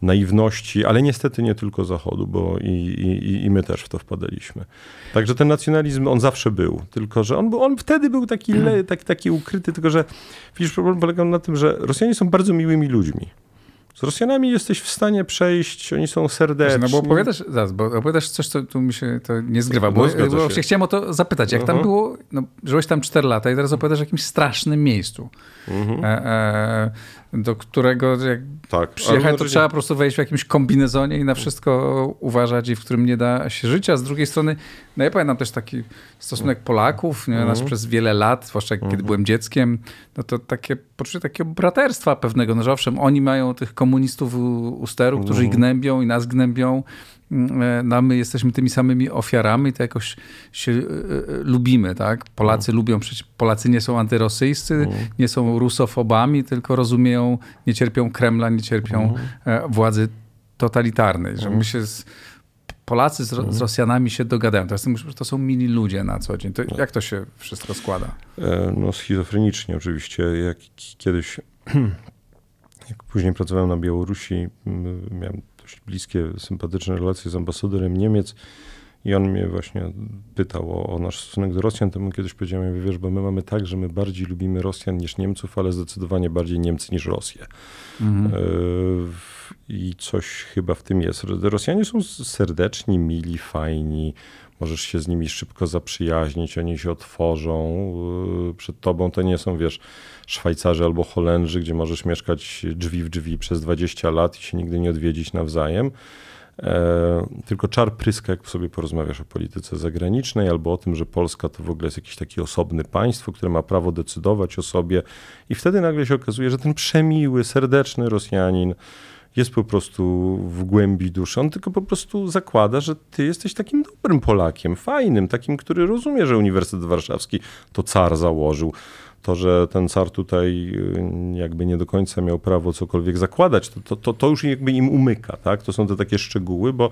naiwności, ale niestety nie tylko Zachodu, bo i, i, i my też w to wpadaliśmy. Także ten nacjonalizm, on zawsze był, tylko że on, był, on wtedy był taki, le, taki, taki ukryty, tylko że widzisz, problem polegał na tym, że Rosjanie są bardzo miłymi ludźmi. Z Rosjanami jesteś w stanie przejść, oni są serdeczni. No bo opowiadasz, zaraz, bo opowiadasz coś, co tu mi się to nie zgrywa, bo, no, bo się chciałem o to zapytać. Jak uh -huh. tam mhm. było, no, żyłeś tam 4 lata i teraz opowiadasz o jakimś strasznym miejscu. Uh mhm. -huh. e, e, do którego jak tak, przyjechać, to trzeba po prostu wejść w jakimś kombinezonie i na wszystko uważać i w którym nie da się żyć, a z drugiej strony, no ja pamiętam też taki stosunek Polaków, nie, nas mhm. przez wiele lat, zwłaszcza kiedy mhm. byłem dzieckiem, no to takie poczucie takiego braterstwa pewnego, no że owszem, oni mają tych komunistów u, u steru, którzy ich gnębią i nas gnębią, no my jesteśmy tymi samymi ofiarami, to jakoś się y, y, lubimy, tak? Polacy mm. lubią, przecież Polacy nie są antyrosyjscy, mm. nie są rusofobami, tylko rozumieją, nie cierpią Kremla, nie cierpią mm. władzy totalitarnej, że my się z, Polacy z, z, Rosjanami się dogadają. To, to są mili ludzie na co dzień. To jak to się wszystko składa? No schizofrenicznie oczywiście. Jak kiedyś, jak później pracowałem na Białorusi, miałem dość bliskie, sympatyczne relacje z ambasadorem Niemiec i on mnie właśnie pytał o, o, nasz stosunek do Rosjan, to mu kiedyś powiedziałem, wiesz, bo my mamy tak, że my bardziej lubimy Rosjan niż Niemców, ale zdecydowanie bardziej Niemcy niż Rosję. Mhm. E, I coś chyba w tym jest. Rosjanie są serdeczni, mili, fajni, możesz się z nimi szybko zaprzyjaźnić, oni się otworzą e, przed tobą. To nie są, wiesz, Szwajcarzy albo Holendrzy, gdzie możesz mieszkać drzwi w drzwi przez 20 lat i się nigdy nie odwiedzić nawzajem. E, tylko czar pryska, jak sobie porozmawiasz o polityce zagranicznej albo o tym, że Polska to w ogóle jest jakiś taki osobny państwo, które ma prawo decydować o sobie i wtedy nagle się okazuje, że ten przemiły, serdeczny Rosjanin jest po prostu w głębi duszy. On tylko po prostu zakłada, że ty jesteś takim dobrym Polakiem, fajnym, takim, który rozumie, że Uniwersytet Warszawski to car założył to, że ten car tutaj y, jakby nie do końca miał prawo cokolwiek zakładać, to, to, to już jakby im umyka, tak? To są te takie szczegóły, bo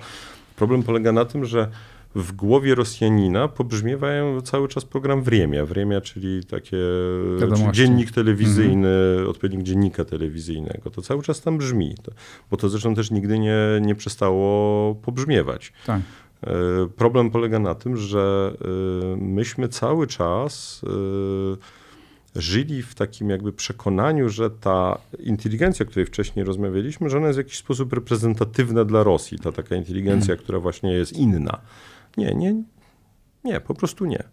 problem polega na tym, że w głowie Rosjanina pobrzmiewają cały czas program Wriemia. Wriemia, czyli takie czyli dziennik telewizyjny, mhm. odpowiednik dziennika telewizyjnego. To cały czas tam brzmi, to, bo to zresztą też nigdy nie, nie przestało pobrzmiewać. Tak. E, problem polega na tym, że e, myśmy cały czas e, żyli w takim jakby przekonaniu, że ta inteligencja, o której wcześniej rozmawialiśmy, że ona jest w jakiś sposób reprezentatywna dla Rosji, ta taka inteligencja, hmm. która właśnie jest inna. Nie, nie, nie, po prostu nie.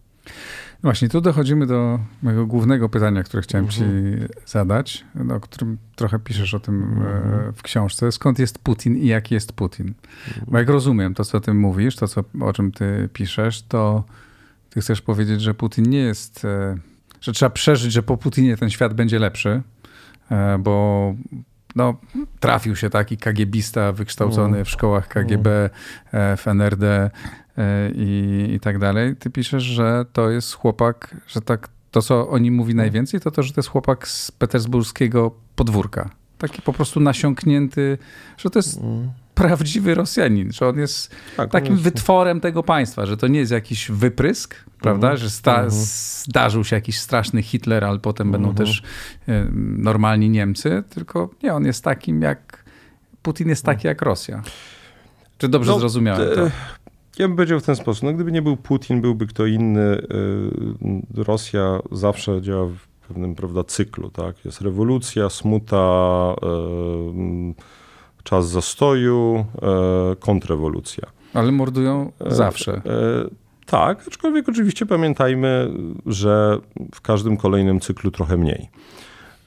No właśnie, tu dochodzimy do mojego głównego pytania, które chciałem ci mhm. zadać, no, o którym trochę piszesz o tym mm. w książce. Skąd jest Putin i jaki jest Putin? Bo jak rozumiem to, co o tym mówisz, to, co, o czym ty piszesz, to ty chcesz powiedzieć, że Putin nie jest e, że trzeba przeżyć, że po Putinie ten świat będzie lepszy, e, bo no, trafił się taki KGBista wykształcony mm. w szkołach KGB, mm. w NRD i, i tak dalej. Ty piszesz, że to jest chłopak, że tak to, co o nim mówi najwięcej, to to, że to jest chłopak z petersburskiego podwórka. Taki po prostu nasiąknięty, że to jest mm. prawdziwy Rosjanin, że on jest tak, takim jest... wytworem tego państwa, że to nie jest jakiś wyprysk, prawda, mm. że mm. zdarzył się jakiś straszny Hitler, ale potem będą mhm. też e, normalni Niemcy, tylko nie, on jest takim jak, Putin jest taki jak Rosja. Czy dobrze no, zrozumiałem to? Ja bym powiedział w ten sposób, no gdyby nie był Putin, byłby kto inny, y, Rosja zawsze działa w pewnym prawda, cyklu. Tak? Jest rewolucja, smuta, y, czas zastoju, y, kontrrewolucja. Ale mordują zawsze. Tak, aczkolwiek oczywiście pamiętajmy, że w każdym kolejnym cyklu trochę mniej.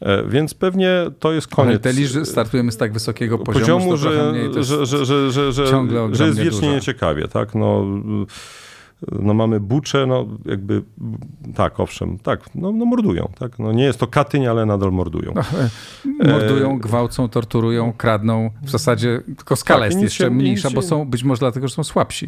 E, więc pewnie to jest koniec. Ale te startujemy z tak wysokiego poziomu, poziomu że, mniej, że, że, że, że, że, że jest wiecznie dużo. nieciekawie. Tak? No, no mamy bucze, no jakby, tak, owszem, tak, no, no mordują, tak, no nie jest to Katyń, ale nadal mordują. E, mordują, gwałcą, torturują, kradną, w zasadzie tylko skala tak, jest jeszcze się, mniejsza, bo są, być może dlatego, że są słabsi.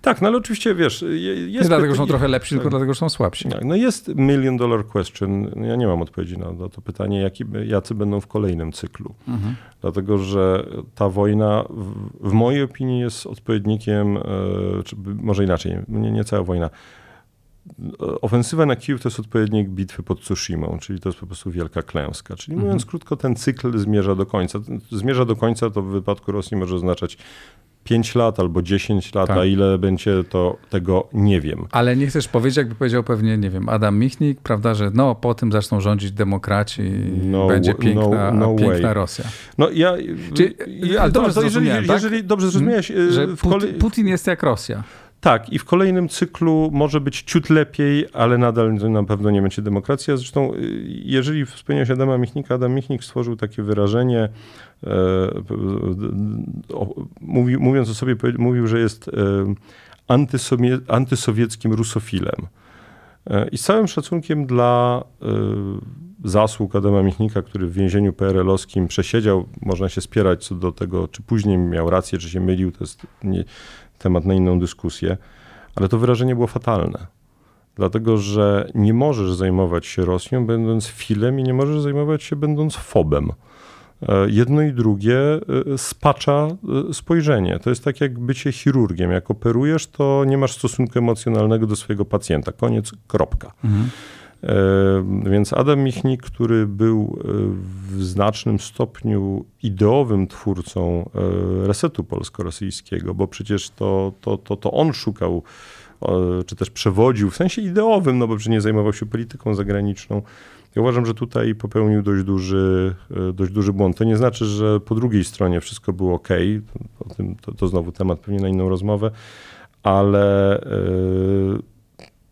Tak, no ale oczywiście, wiesz, jest... Nie dlatego, że są trochę lepsi, tylko tak. dlatego, że są słabsi. Tak, no jest million dollar question, ja nie mam odpowiedzi na, na to pytanie, jaki, jacy będą w kolejnym cyklu. Mhm. Dlatego, że ta wojna w, w mojej opinii jest odpowiednikiem, e, czy może inaczej, nie, nie cała wojna. Ofensywa na Kijów to jest odpowiednik bitwy pod Tsushima, czyli to jest po prostu wielka klęska. Czyli mhm. mówiąc krótko, ten cykl zmierza do końca. Zmierza do końca to w wypadku Rosji może oznaczać 5 lat albo 10 lat, tak. a ile będzie, to tego nie wiem. Ale nie chcesz powiedzieć, jakby powiedział pewnie, nie wiem, Adam Michnik, prawda, że no po tym zaczną rządzić demokraci i no, będzie piękna, no, no piękna Rosja. No ja... Czy, ale dobrze to jeżeli, tak? jeżeli dobrze zrozumiałeś... Hmm? Że Putin, Putin jest jak Rosja. Tak, i w kolejnym cyklu może być ciut lepiej, ale nadal na pewno nie będzie demokracja. Zresztą, y, jeżeli wspomniałeś Adama Michnika, Adam Michnik stworzył takie wyrażenie, e, o, mówi, mówiąc o sobie, mówił, że jest e, antysowieckim rusofilem. E, I z całym szacunkiem dla e, zasług Adama Michnika, który w więzieniu PRL-owskim przesiedział, można się spierać co do tego, czy później miał rację, czy się mylił, to jest nie, temat na inną dyskusję, ale to wyrażenie było fatalne. Dlatego, że nie możesz zajmować się Rosją będąc filem i nie możesz zajmować się będąc fobem. E, jedno i drugie e, spacza e, spojrzenie. To jest tak jak bycie chirurgiem. Jak operujesz, to nie masz stosunku emocjonalnego do swojego pacjenta. Koniec, kropka. Mhm. Więc Adam Michnik, który był w znacznym stopniu ideowym twórcą resetu polsko-rosyjskiego, bo przecież to, to, to, to on szukał, czy też przewodził w sensie ideowym, no bo przecież nie zajmował się polityką zagraniczną. Ja uważam, że tutaj popełnił dość duży, dość duży błąd. To nie znaczy, że po drugiej stronie wszystko było ok. To, to, to znowu temat pewnie na inną rozmowę, ale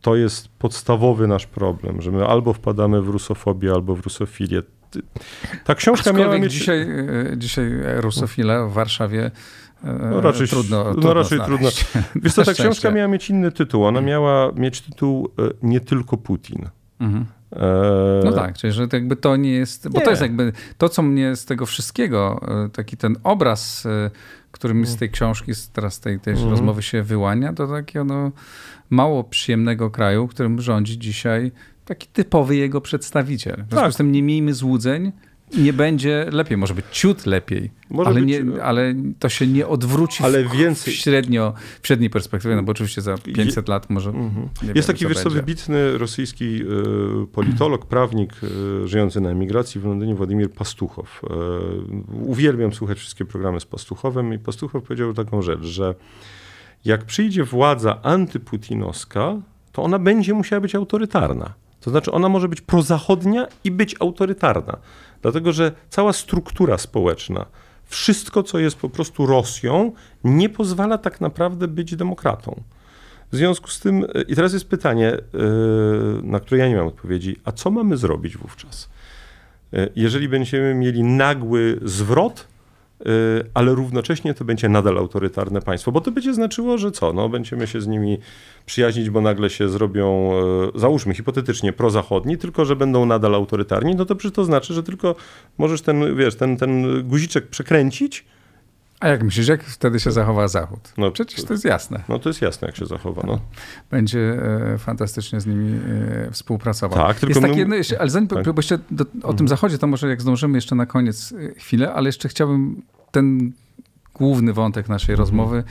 to jest podstawowy nasz problem, że my albo wpadamy w rusofobię, albo w rusofilię. Ta książka miała mieć... Dzisiaj, e, dzisiaj rusofile w Warszawie e, no raczej, trudno, no raczej trudno. Wiesz co, ta książka miała mieć inny tytuł. Ona miała mieć tytuł e, Nie tylko Putin. Mhm. No tak, czyli że jakby to nie jest, bo nie. to jest jakby to, co mnie z tego wszystkiego, taki ten obraz, który mi z tej książki, teraz tej, tej mhm. rozmowy się wyłania, to takie ono mało przyjemnego kraju, którym rządzi dzisiaj taki typowy jego przedstawiciel. W związku tak. z tym nie miejmy złudzeń, nie będzie lepiej, może być ciut lepiej, ale, być, nie, ale to się nie odwróci ale w, więcej. W, średnio, w średniej perspektywie, no bo oczywiście za 500 Je, lat może... Mm -hmm. Jest taki, wiesz wybitny rosyjski y, politolog, prawnik y, żyjący na emigracji w Londynie, Władimir Pastuchow. Y, uwielbiam słuchać wszystkie programy z Pastuchowem i Pastuchow powiedział taką rzecz, że jak przyjdzie władza antyputinowska, to ona będzie musiała być autorytarna. To znaczy, ona może być prozachodnia i być autorytarna. Dlatego, że cała struktura społeczna, wszystko, co jest po prostu Rosją, nie pozwala tak naprawdę być demokratą. W związku z tym, i teraz jest pytanie, e, na które ja nie mam odpowiedzi, a co mamy zrobić wówczas? E, jeżeli będziemy mieli nagły zwrot, ale równocześnie to będzie nadal autorytarne państwo, bo to będzie znaczyło, że co? No, będziemy się z nimi przyjaźnić, bo nagle się zrobią, załóżmy hipotetycznie, prozachodni, tylko że będą nadal autorytarni, no to przecież to znaczy, że tylko możesz ten, wiesz, ten, ten guziczek przekręcić, a jak myślisz, jak wtedy się zachowa Zachód? No, Przecież to jest jasne. No to jest jasne, jak się zachowa. No. Będzie e, fantastycznie z nimi e, współpracował. Tak, tylko jest takie jedno, jeszcze, ale zanim tak. bo jeszcze do, o tym mhm. Zachodzie, to może jak zdążymy jeszcze na koniec e, chwilę, ale jeszcze chciałbym ten główny wątek naszej mhm. rozmowy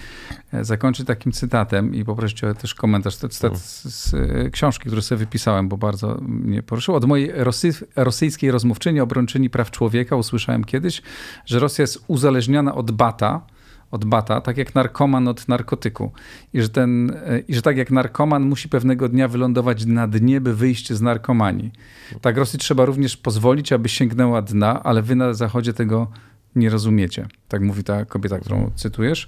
e, zakończyć takim cytatem i poprosić o też komentarz. To cytat mhm. z, z, e, książki, który sobie wypisałem, bo bardzo mnie poruszyło. Od mojej rosy, rosyjskiej rozmówczyni, obrończyni praw człowieka usłyszałem kiedyś, że Rosja jest uzależniona od bata, od bata, tak jak narkoman od narkotyku. I że, ten, e, I że tak jak narkoman musi pewnego dnia wylądować na dnie, by wyjść z narkomanii. Tak Rosji trzeba również pozwolić, aby sięgnęła dna, ale wy na Zachodzie tego nie rozumiecie. Tak mówi ta kobieta, którą cytujesz.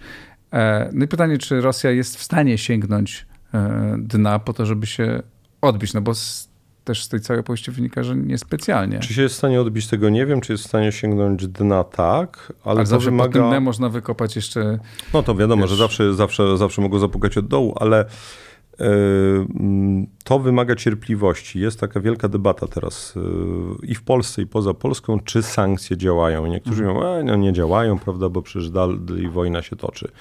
E, no i pytanie, czy Rosja jest w stanie sięgnąć e, dna po to, żeby się odbić, no bo z, też z tej całej opowieści wynika, że niespecjalnie. Czy się jest w stanie odbić tego, nie wiem, czy jest w stanie sięgnąć dna, tak, ale, ale to zawsze wymaga... po tym można wykopać jeszcze... No to wiadomo, wiesz... że zawsze, zawsze, zawsze mogą zapukać od dołu, ale to wymaga cierpliwości. Jest taka wielka debata teraz e, i w Polsce, i poza Polską, czy sankcje działają. Niektórzy mhm. mówią, no nie działają, prawda, bo przecież dalej wojna się toczy.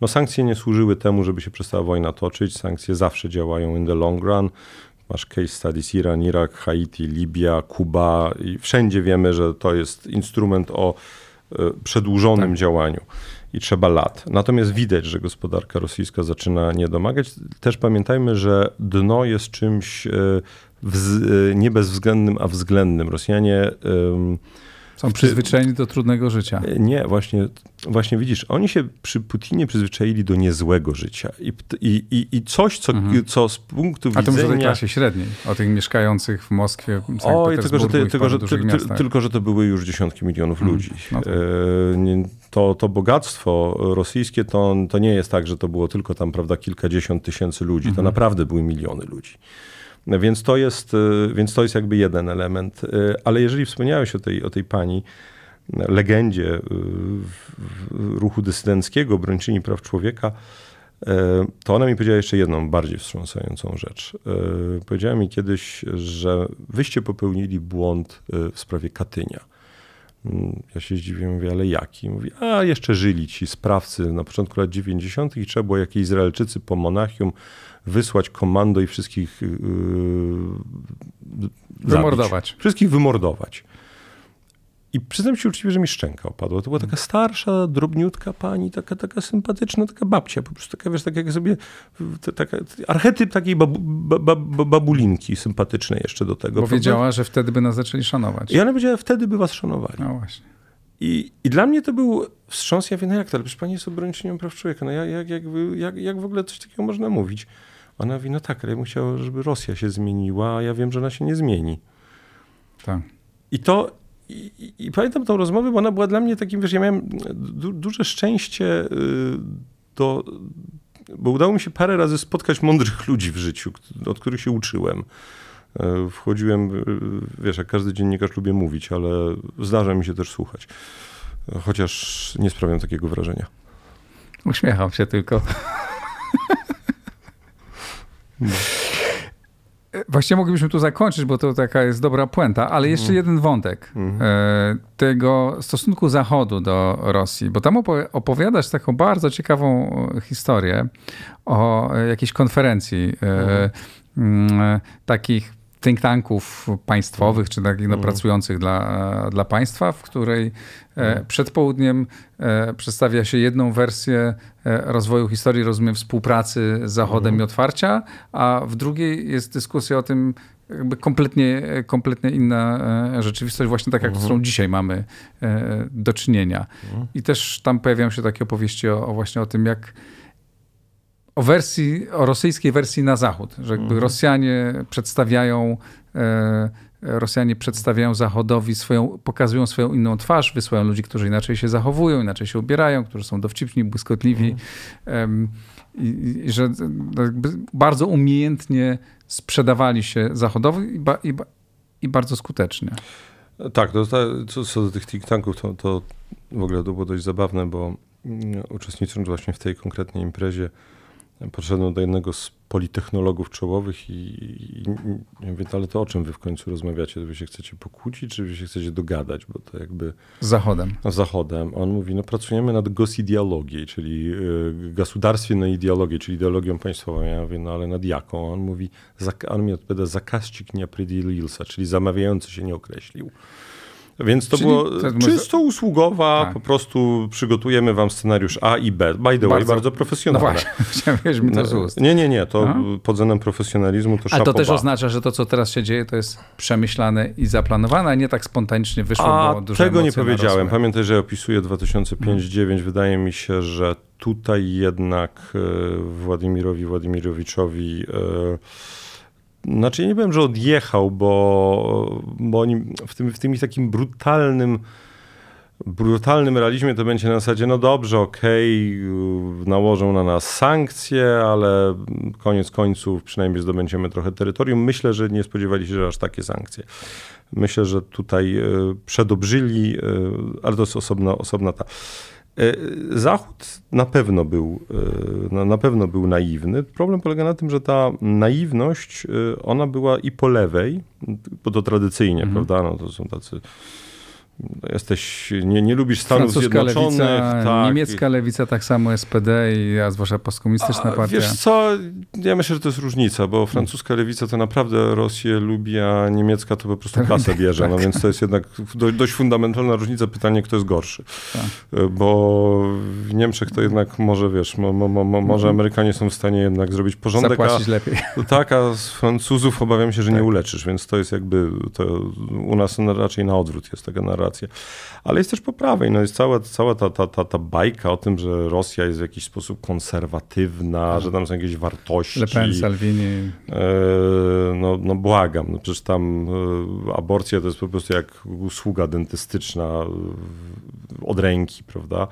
No sankcje nie służyły temu, żeby się przestała wojna toczyć. Sankcje zawsze działają in the long run. Masz case studies Iran, Irak, Haiti, Libia, Kuba i wszędzie wiemy, że to jest instrument o e, przedłużonym tak. działaniu i trzeba lat. Natomiast widać, że gospodarka rosyjska zaczyna nie domagać. Też pamiętajmy, że dno jest czymś e, e, nie bezwzględnym, a względnym. Rosjanie są przyzwyczajeni do trudnego życia. E, nie, właśnie, właśnie widzisz, oni się przy Putinie przyzwyczaili do niezłego życia. I, i, i, coś, co, mhm. co z punktu widzenia... A to o tej klasie średniej, o tych mieszkających w Moskwie, Oj, tylko że, ty, tylko, że, ty, ty, tylko, że to były już dziesiątki milionów mhm. ludzi. No to. E, to, to bogactwo rosyjskie to, to nie jest tak, że to było tylko tam, prawda, kilkadziesiąt tysięcy ludzi. Mhm. To naprawdę były miliony ludzi. Więc to jest, y, więc to jest jakby jeden element. Y, ale jeżeli wspomniałeś o tej, o tej pani, legendzie y, ruchu dysydenckiego, obrończyni praw człowieka, to ona mi powiedziała jeszcze jedną bardziej wstrząsającą rzecz. Powiedziała mi kiedyś, że wyście popełnili błąd w sprawie Katynia. Ja się zdziwiłem, mówię, ale jaki? Mówi, a jeszcze żyli ci sprawcy na początku lat 90. i trzeba było jakieś Izraelczycy po Monachium wysłać komando i wszystkich yy, wymordować. Wszystkich wymordować. I przyznam się uczciwie, że mi szczęka opadła. To była taka starsza, drobniutka pani, taka, taka sympatyczna, taka babcia, po prostu taka, wiesz, tak jak sobie, taka, archetyp takiej babu, babulinki sympatycznej jeszcze do tego. Powiedziała, że wtedy by nas zaczęli szanować. I ona powiedziała, wtedy by was szanowali. No właśnie. I, I dla mnie to był wstrząs, ja wiem, no jak to, ale przecież pani jest obrończynią praw człowieka, no jak, jak, jak, jak, jak w ogóle coś takiego można mówić? Ona mówi, no tak, ale ja bym chciał, żeby Rosja się zmieniła, a ja wiem, że ona się nie zmieni. Tak. I to, i, i, pamiętam tą rozmowę, bo ona była dla mnie takim, wiesz, ja miałem du, duże szczęście y, do, bo udało mi się parę razy spotkać mądrych ludzi w życiu, od których się uczyłem. E, wchodziłem, y, wiesz, jak każdy dziennikarz lubię mówić, ale zdarza mi się też słuchać. Chociaż nie sprawiam takiego wrażenia. Uśmiecham się tylko. No. Właściwie moglibyśmy tu zakończyć, bo to taka jest dobra puenta, ale jeszcze mm. jeden wątek mm. tego stosunku Zachodu do Rosji, bo tam opowiadasz taką bardzo ciekawą historię o jakiejś konferencji mm. takich think tanków państwowych, czy takich no, mhm. pracujących dla, dla państwa, w której e, mhm. przed południem e, przedstawia się jedną wersję e, rozwoju historii, rozumiem, współpracy z Zachodem i mhm. otwarcia, a w drugiej jest dyskusja o tym, jakby kompletnie, kompletnie inna rzeczywistość, właśnie taka, z którą dzisiaj mamy do czynienia. I też tam pojawiają się takie opowieści o, o właśnie o tym, jak o wersji, o rosyjskiej wersji na zachód, że jakby mhm. Rosjanie przedstawiają e, Rosjanie przedstawiają Zachodowi swoją, pokazują swoją inną twarz, wysyłają ludzi, którzy inaczej się zachowują, inaczej się ubierają, którzy są dowcipni, błyskotliwi. Mhm. I, i, że bardzo umiejętnie sprzedawali się Zachodowi i, ba, i, i bardzo skutecznie. Tak, to, co, co do tych think tanków, to, to w ogóle to było dość zabawne, bo mm, uczestnicząc właśnie w tej konkretnej imprezie, Poszedłem do jednego z politechnologów czołowych i, i, i mówię, ale to o czym wy w końcu rozmawiacie? czy wy się chcecie pokłócić, czy wy się chcecie dogadać? Bo to jakby... Z Zachodem. No, Zachodem. On mówi, no pracujemy nad gosideologii, czyli y, gasudarstwiennej no ideologii, czyli ideologią państwową. Ja mówię, no ale nad jaką? On mówi, on mi odpowiada, zakaźnik nie czyli zamawiający się nie określił. Więc to Czyli było to czysto usługowa, tak. po prostu przygotujemy wam scenariusz A i B. By the way, bardzo profesjonalne. No właśnie, mi to z ust. Nie, nie, nie, to A? pod względem profesjonalizmu to A to też oznacza, że to, co teraz się dzieje, to jest przemyślane i zaplanowane, a nie tak spontanicznie wyszło, a bo tego nie powiedziałem. Narosły. Pamiętaj, że opisuję 2005-2009. Hmm. Wydaje mi się, że tutaj jednak e, Władimirowi Władimirowiczowi... Yy, znaczy nie powiem, że odjechał, bo, bo oni w tym, w tym takim brutalnym brutalnym realizmie to będzie na zasadzie, no dobrze, okej, okay, nałożą na nas sankcje, ale koniec końców przynajmniej zdobędziemy trochę terytorium. Myślę, że nie spodziewali się, że aż takie sankcje. Myślę, że tutaj e, przedobrzyli, e, ale to jest osobna, osobna ta. E, Zachód na pewno był, e, na pewno był naiwny. Problem polega na tym, że ta naiwność, e, ona była i po lewej, bo to tradycyjnie, mhm. prawda? No to są tacy Jesteś, nie, nie lubisz Stanów Francuska Zjednoczonych. Lewica, tak. Niemiecka lewica, tak samo SPD, i, a zwłaszcza postkomunistyczna partia. Wiesz co, ja myślę, że to jest różnica, bo francuska lewica to naprawdę Rosję lubi, a niemiecka to po prostu tak. kasę bierze. No tak. więc to jest jednak dość fundamentalna różnica. Pytanie, kto jest gorszy. Tak. Bo w Niemczech to jednak może, wiesz, mo, mo, mo, może mhm. Amerykanie są w stanie jednak zrobić porządek. Zapłacić a, lepiej. Tak, a z Francuzów obawiam się, że nie tak. uleczysz, więc to jest jakby, to u nas raczej na odwrót jest taka narracja rację. Ale jest też po prawej. No jest cała, cała ta, ta, ta, ta bajka o tym, że Rosja jest w jakiś sposób konserwatywna, że tam są jakieś wartości. Le Pen, Salvini. E, no, no błagam. No przecież tam e, aborcja to jest po prostu jak usługa dentystyczna e, od ręki, prawda?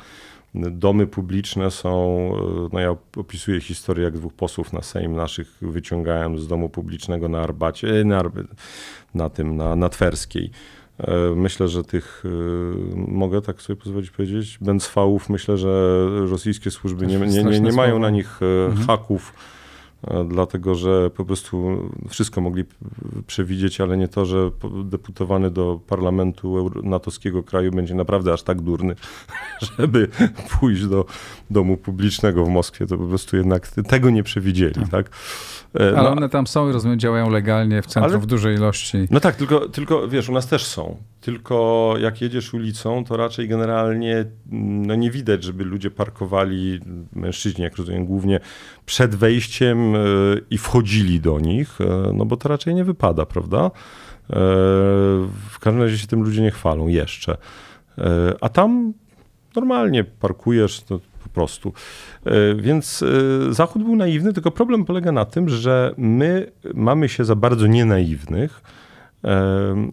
Domy publiczne są, no ja opisuję historię, jak dwóch posłów na Sejm naszych wyciągałem z domu publicznego na Arbacie, na, na tym, na, na Twerskiej. E, myślę, że tych, e, mogę tak sobie pozwolić powiedzieć, Bęcwałów, myślę, że rosyjskie służby nie, nie, nie, nie mają na nich e, mhm. haków, dlatego że po prostu wszystko mogli przewidzieć, ale nie to, że deputowany do parlamentu natowskiego kraju będzie naprawdę aż tak durny, żeby pójść do domu publicznego w Moskwie. To po prostu jednak tego nie przewidzieli, tak? tak? E, ale no, one tam są i rozumiem, działają legalnie w centrum ale, w dużej ilości. No tak, tylko, tylko wiesz, u nas też są. Tylko jak jedziesz ulicą, to raczej generalnie mm, no nie widać, żeby ludzie parkowali, mężczyźni, jak rozumiem, głównie przed wejściem e, i wchodzili do nich, e, no bo to raczej nie wypada, prawda? W każdym razie się tym ludzie nie chwalą jeszcze. A tam normalnie parkujesz, to po prostu. E, więc e, Zachód był naiwny, tylko problem polega na tym, że my mamy się za bardzo nienaiwnych. E,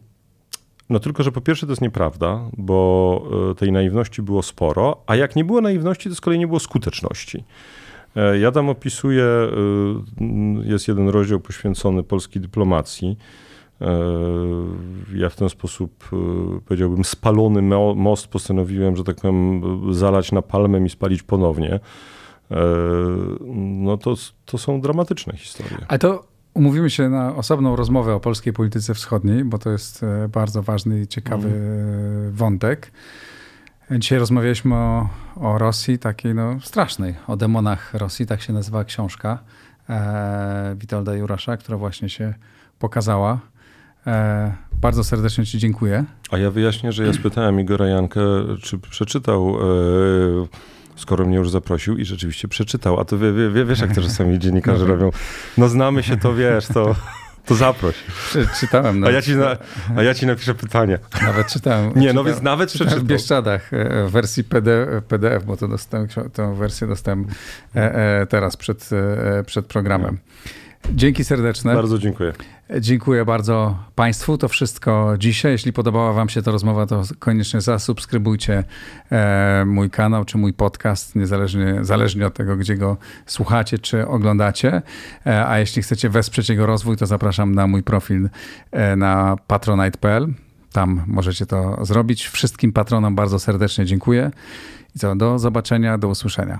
no tylko, że po pierwsze to jest nieprawda, bo tej naiwności było sporo, a jak nie było naiwności, to z kolei nie było skuteczności. Ja tam opisuję, jest jeden rozdział poświęcony polskiej dyplomacji. Ja w ten sposób, powiedziałbym, spalony most postanowiłem, że tak powiem, zalać na palmę i spalić ponownie. E, no to, to są dramatyczne historie. Ale to umówimy się na osobną rozmowę o polskiej polityce wschodniej, bo to jest e, bardzo ważny i ciekawy mm. wątek. Dzisiaj rozmawialiśmy o, o Rosji, takiej no, strasznej, o demonach Rosji, tak się nazywa książka e, Witolda Jurasza, która właśnie się pokazała. E, bardzo serdecznie Ci dziękuję. A ja wyjaśnię, że ja spytałem Igora Jankę, czy przeczytał e, skoro mnie już zaprosił i rzeczywiście przeczytał. A to wie, wie, wiesz, jak to czasami dziennikarze robią. No znamy się, to wiesz, to, to zaproś. Czytałem. A ja, ci na, a ja ci napiszę pytanie. Nawet czytałem. Nie, no więc nawet przeczytał. W Bieszczadach e, w wersji PDF, PDF, bo to dostałem, tę wersję dostałem e, teraz przed, przed programem. Dzięki serdeczne. Bardzo dziękuję. Dziękuję bardzo Państwu. To wszystko dzisiaj. Jeśli podobała Wam się ta rozmowa, to koniecznie zasubskrybujcie e, mój kanał czy mój podcast, niezależnie zależnie od tego, gdzie go słuchacie czy oglądacie. E, a jeśli chcecie wesprzeć jego rozwój, to zapraszam na mój profil e, na patronite.pl tam możecie to zrobić. Wszystkim patronom bardzo serdecznie dziękuję. I co, do zobaczenia, do usłyszenia.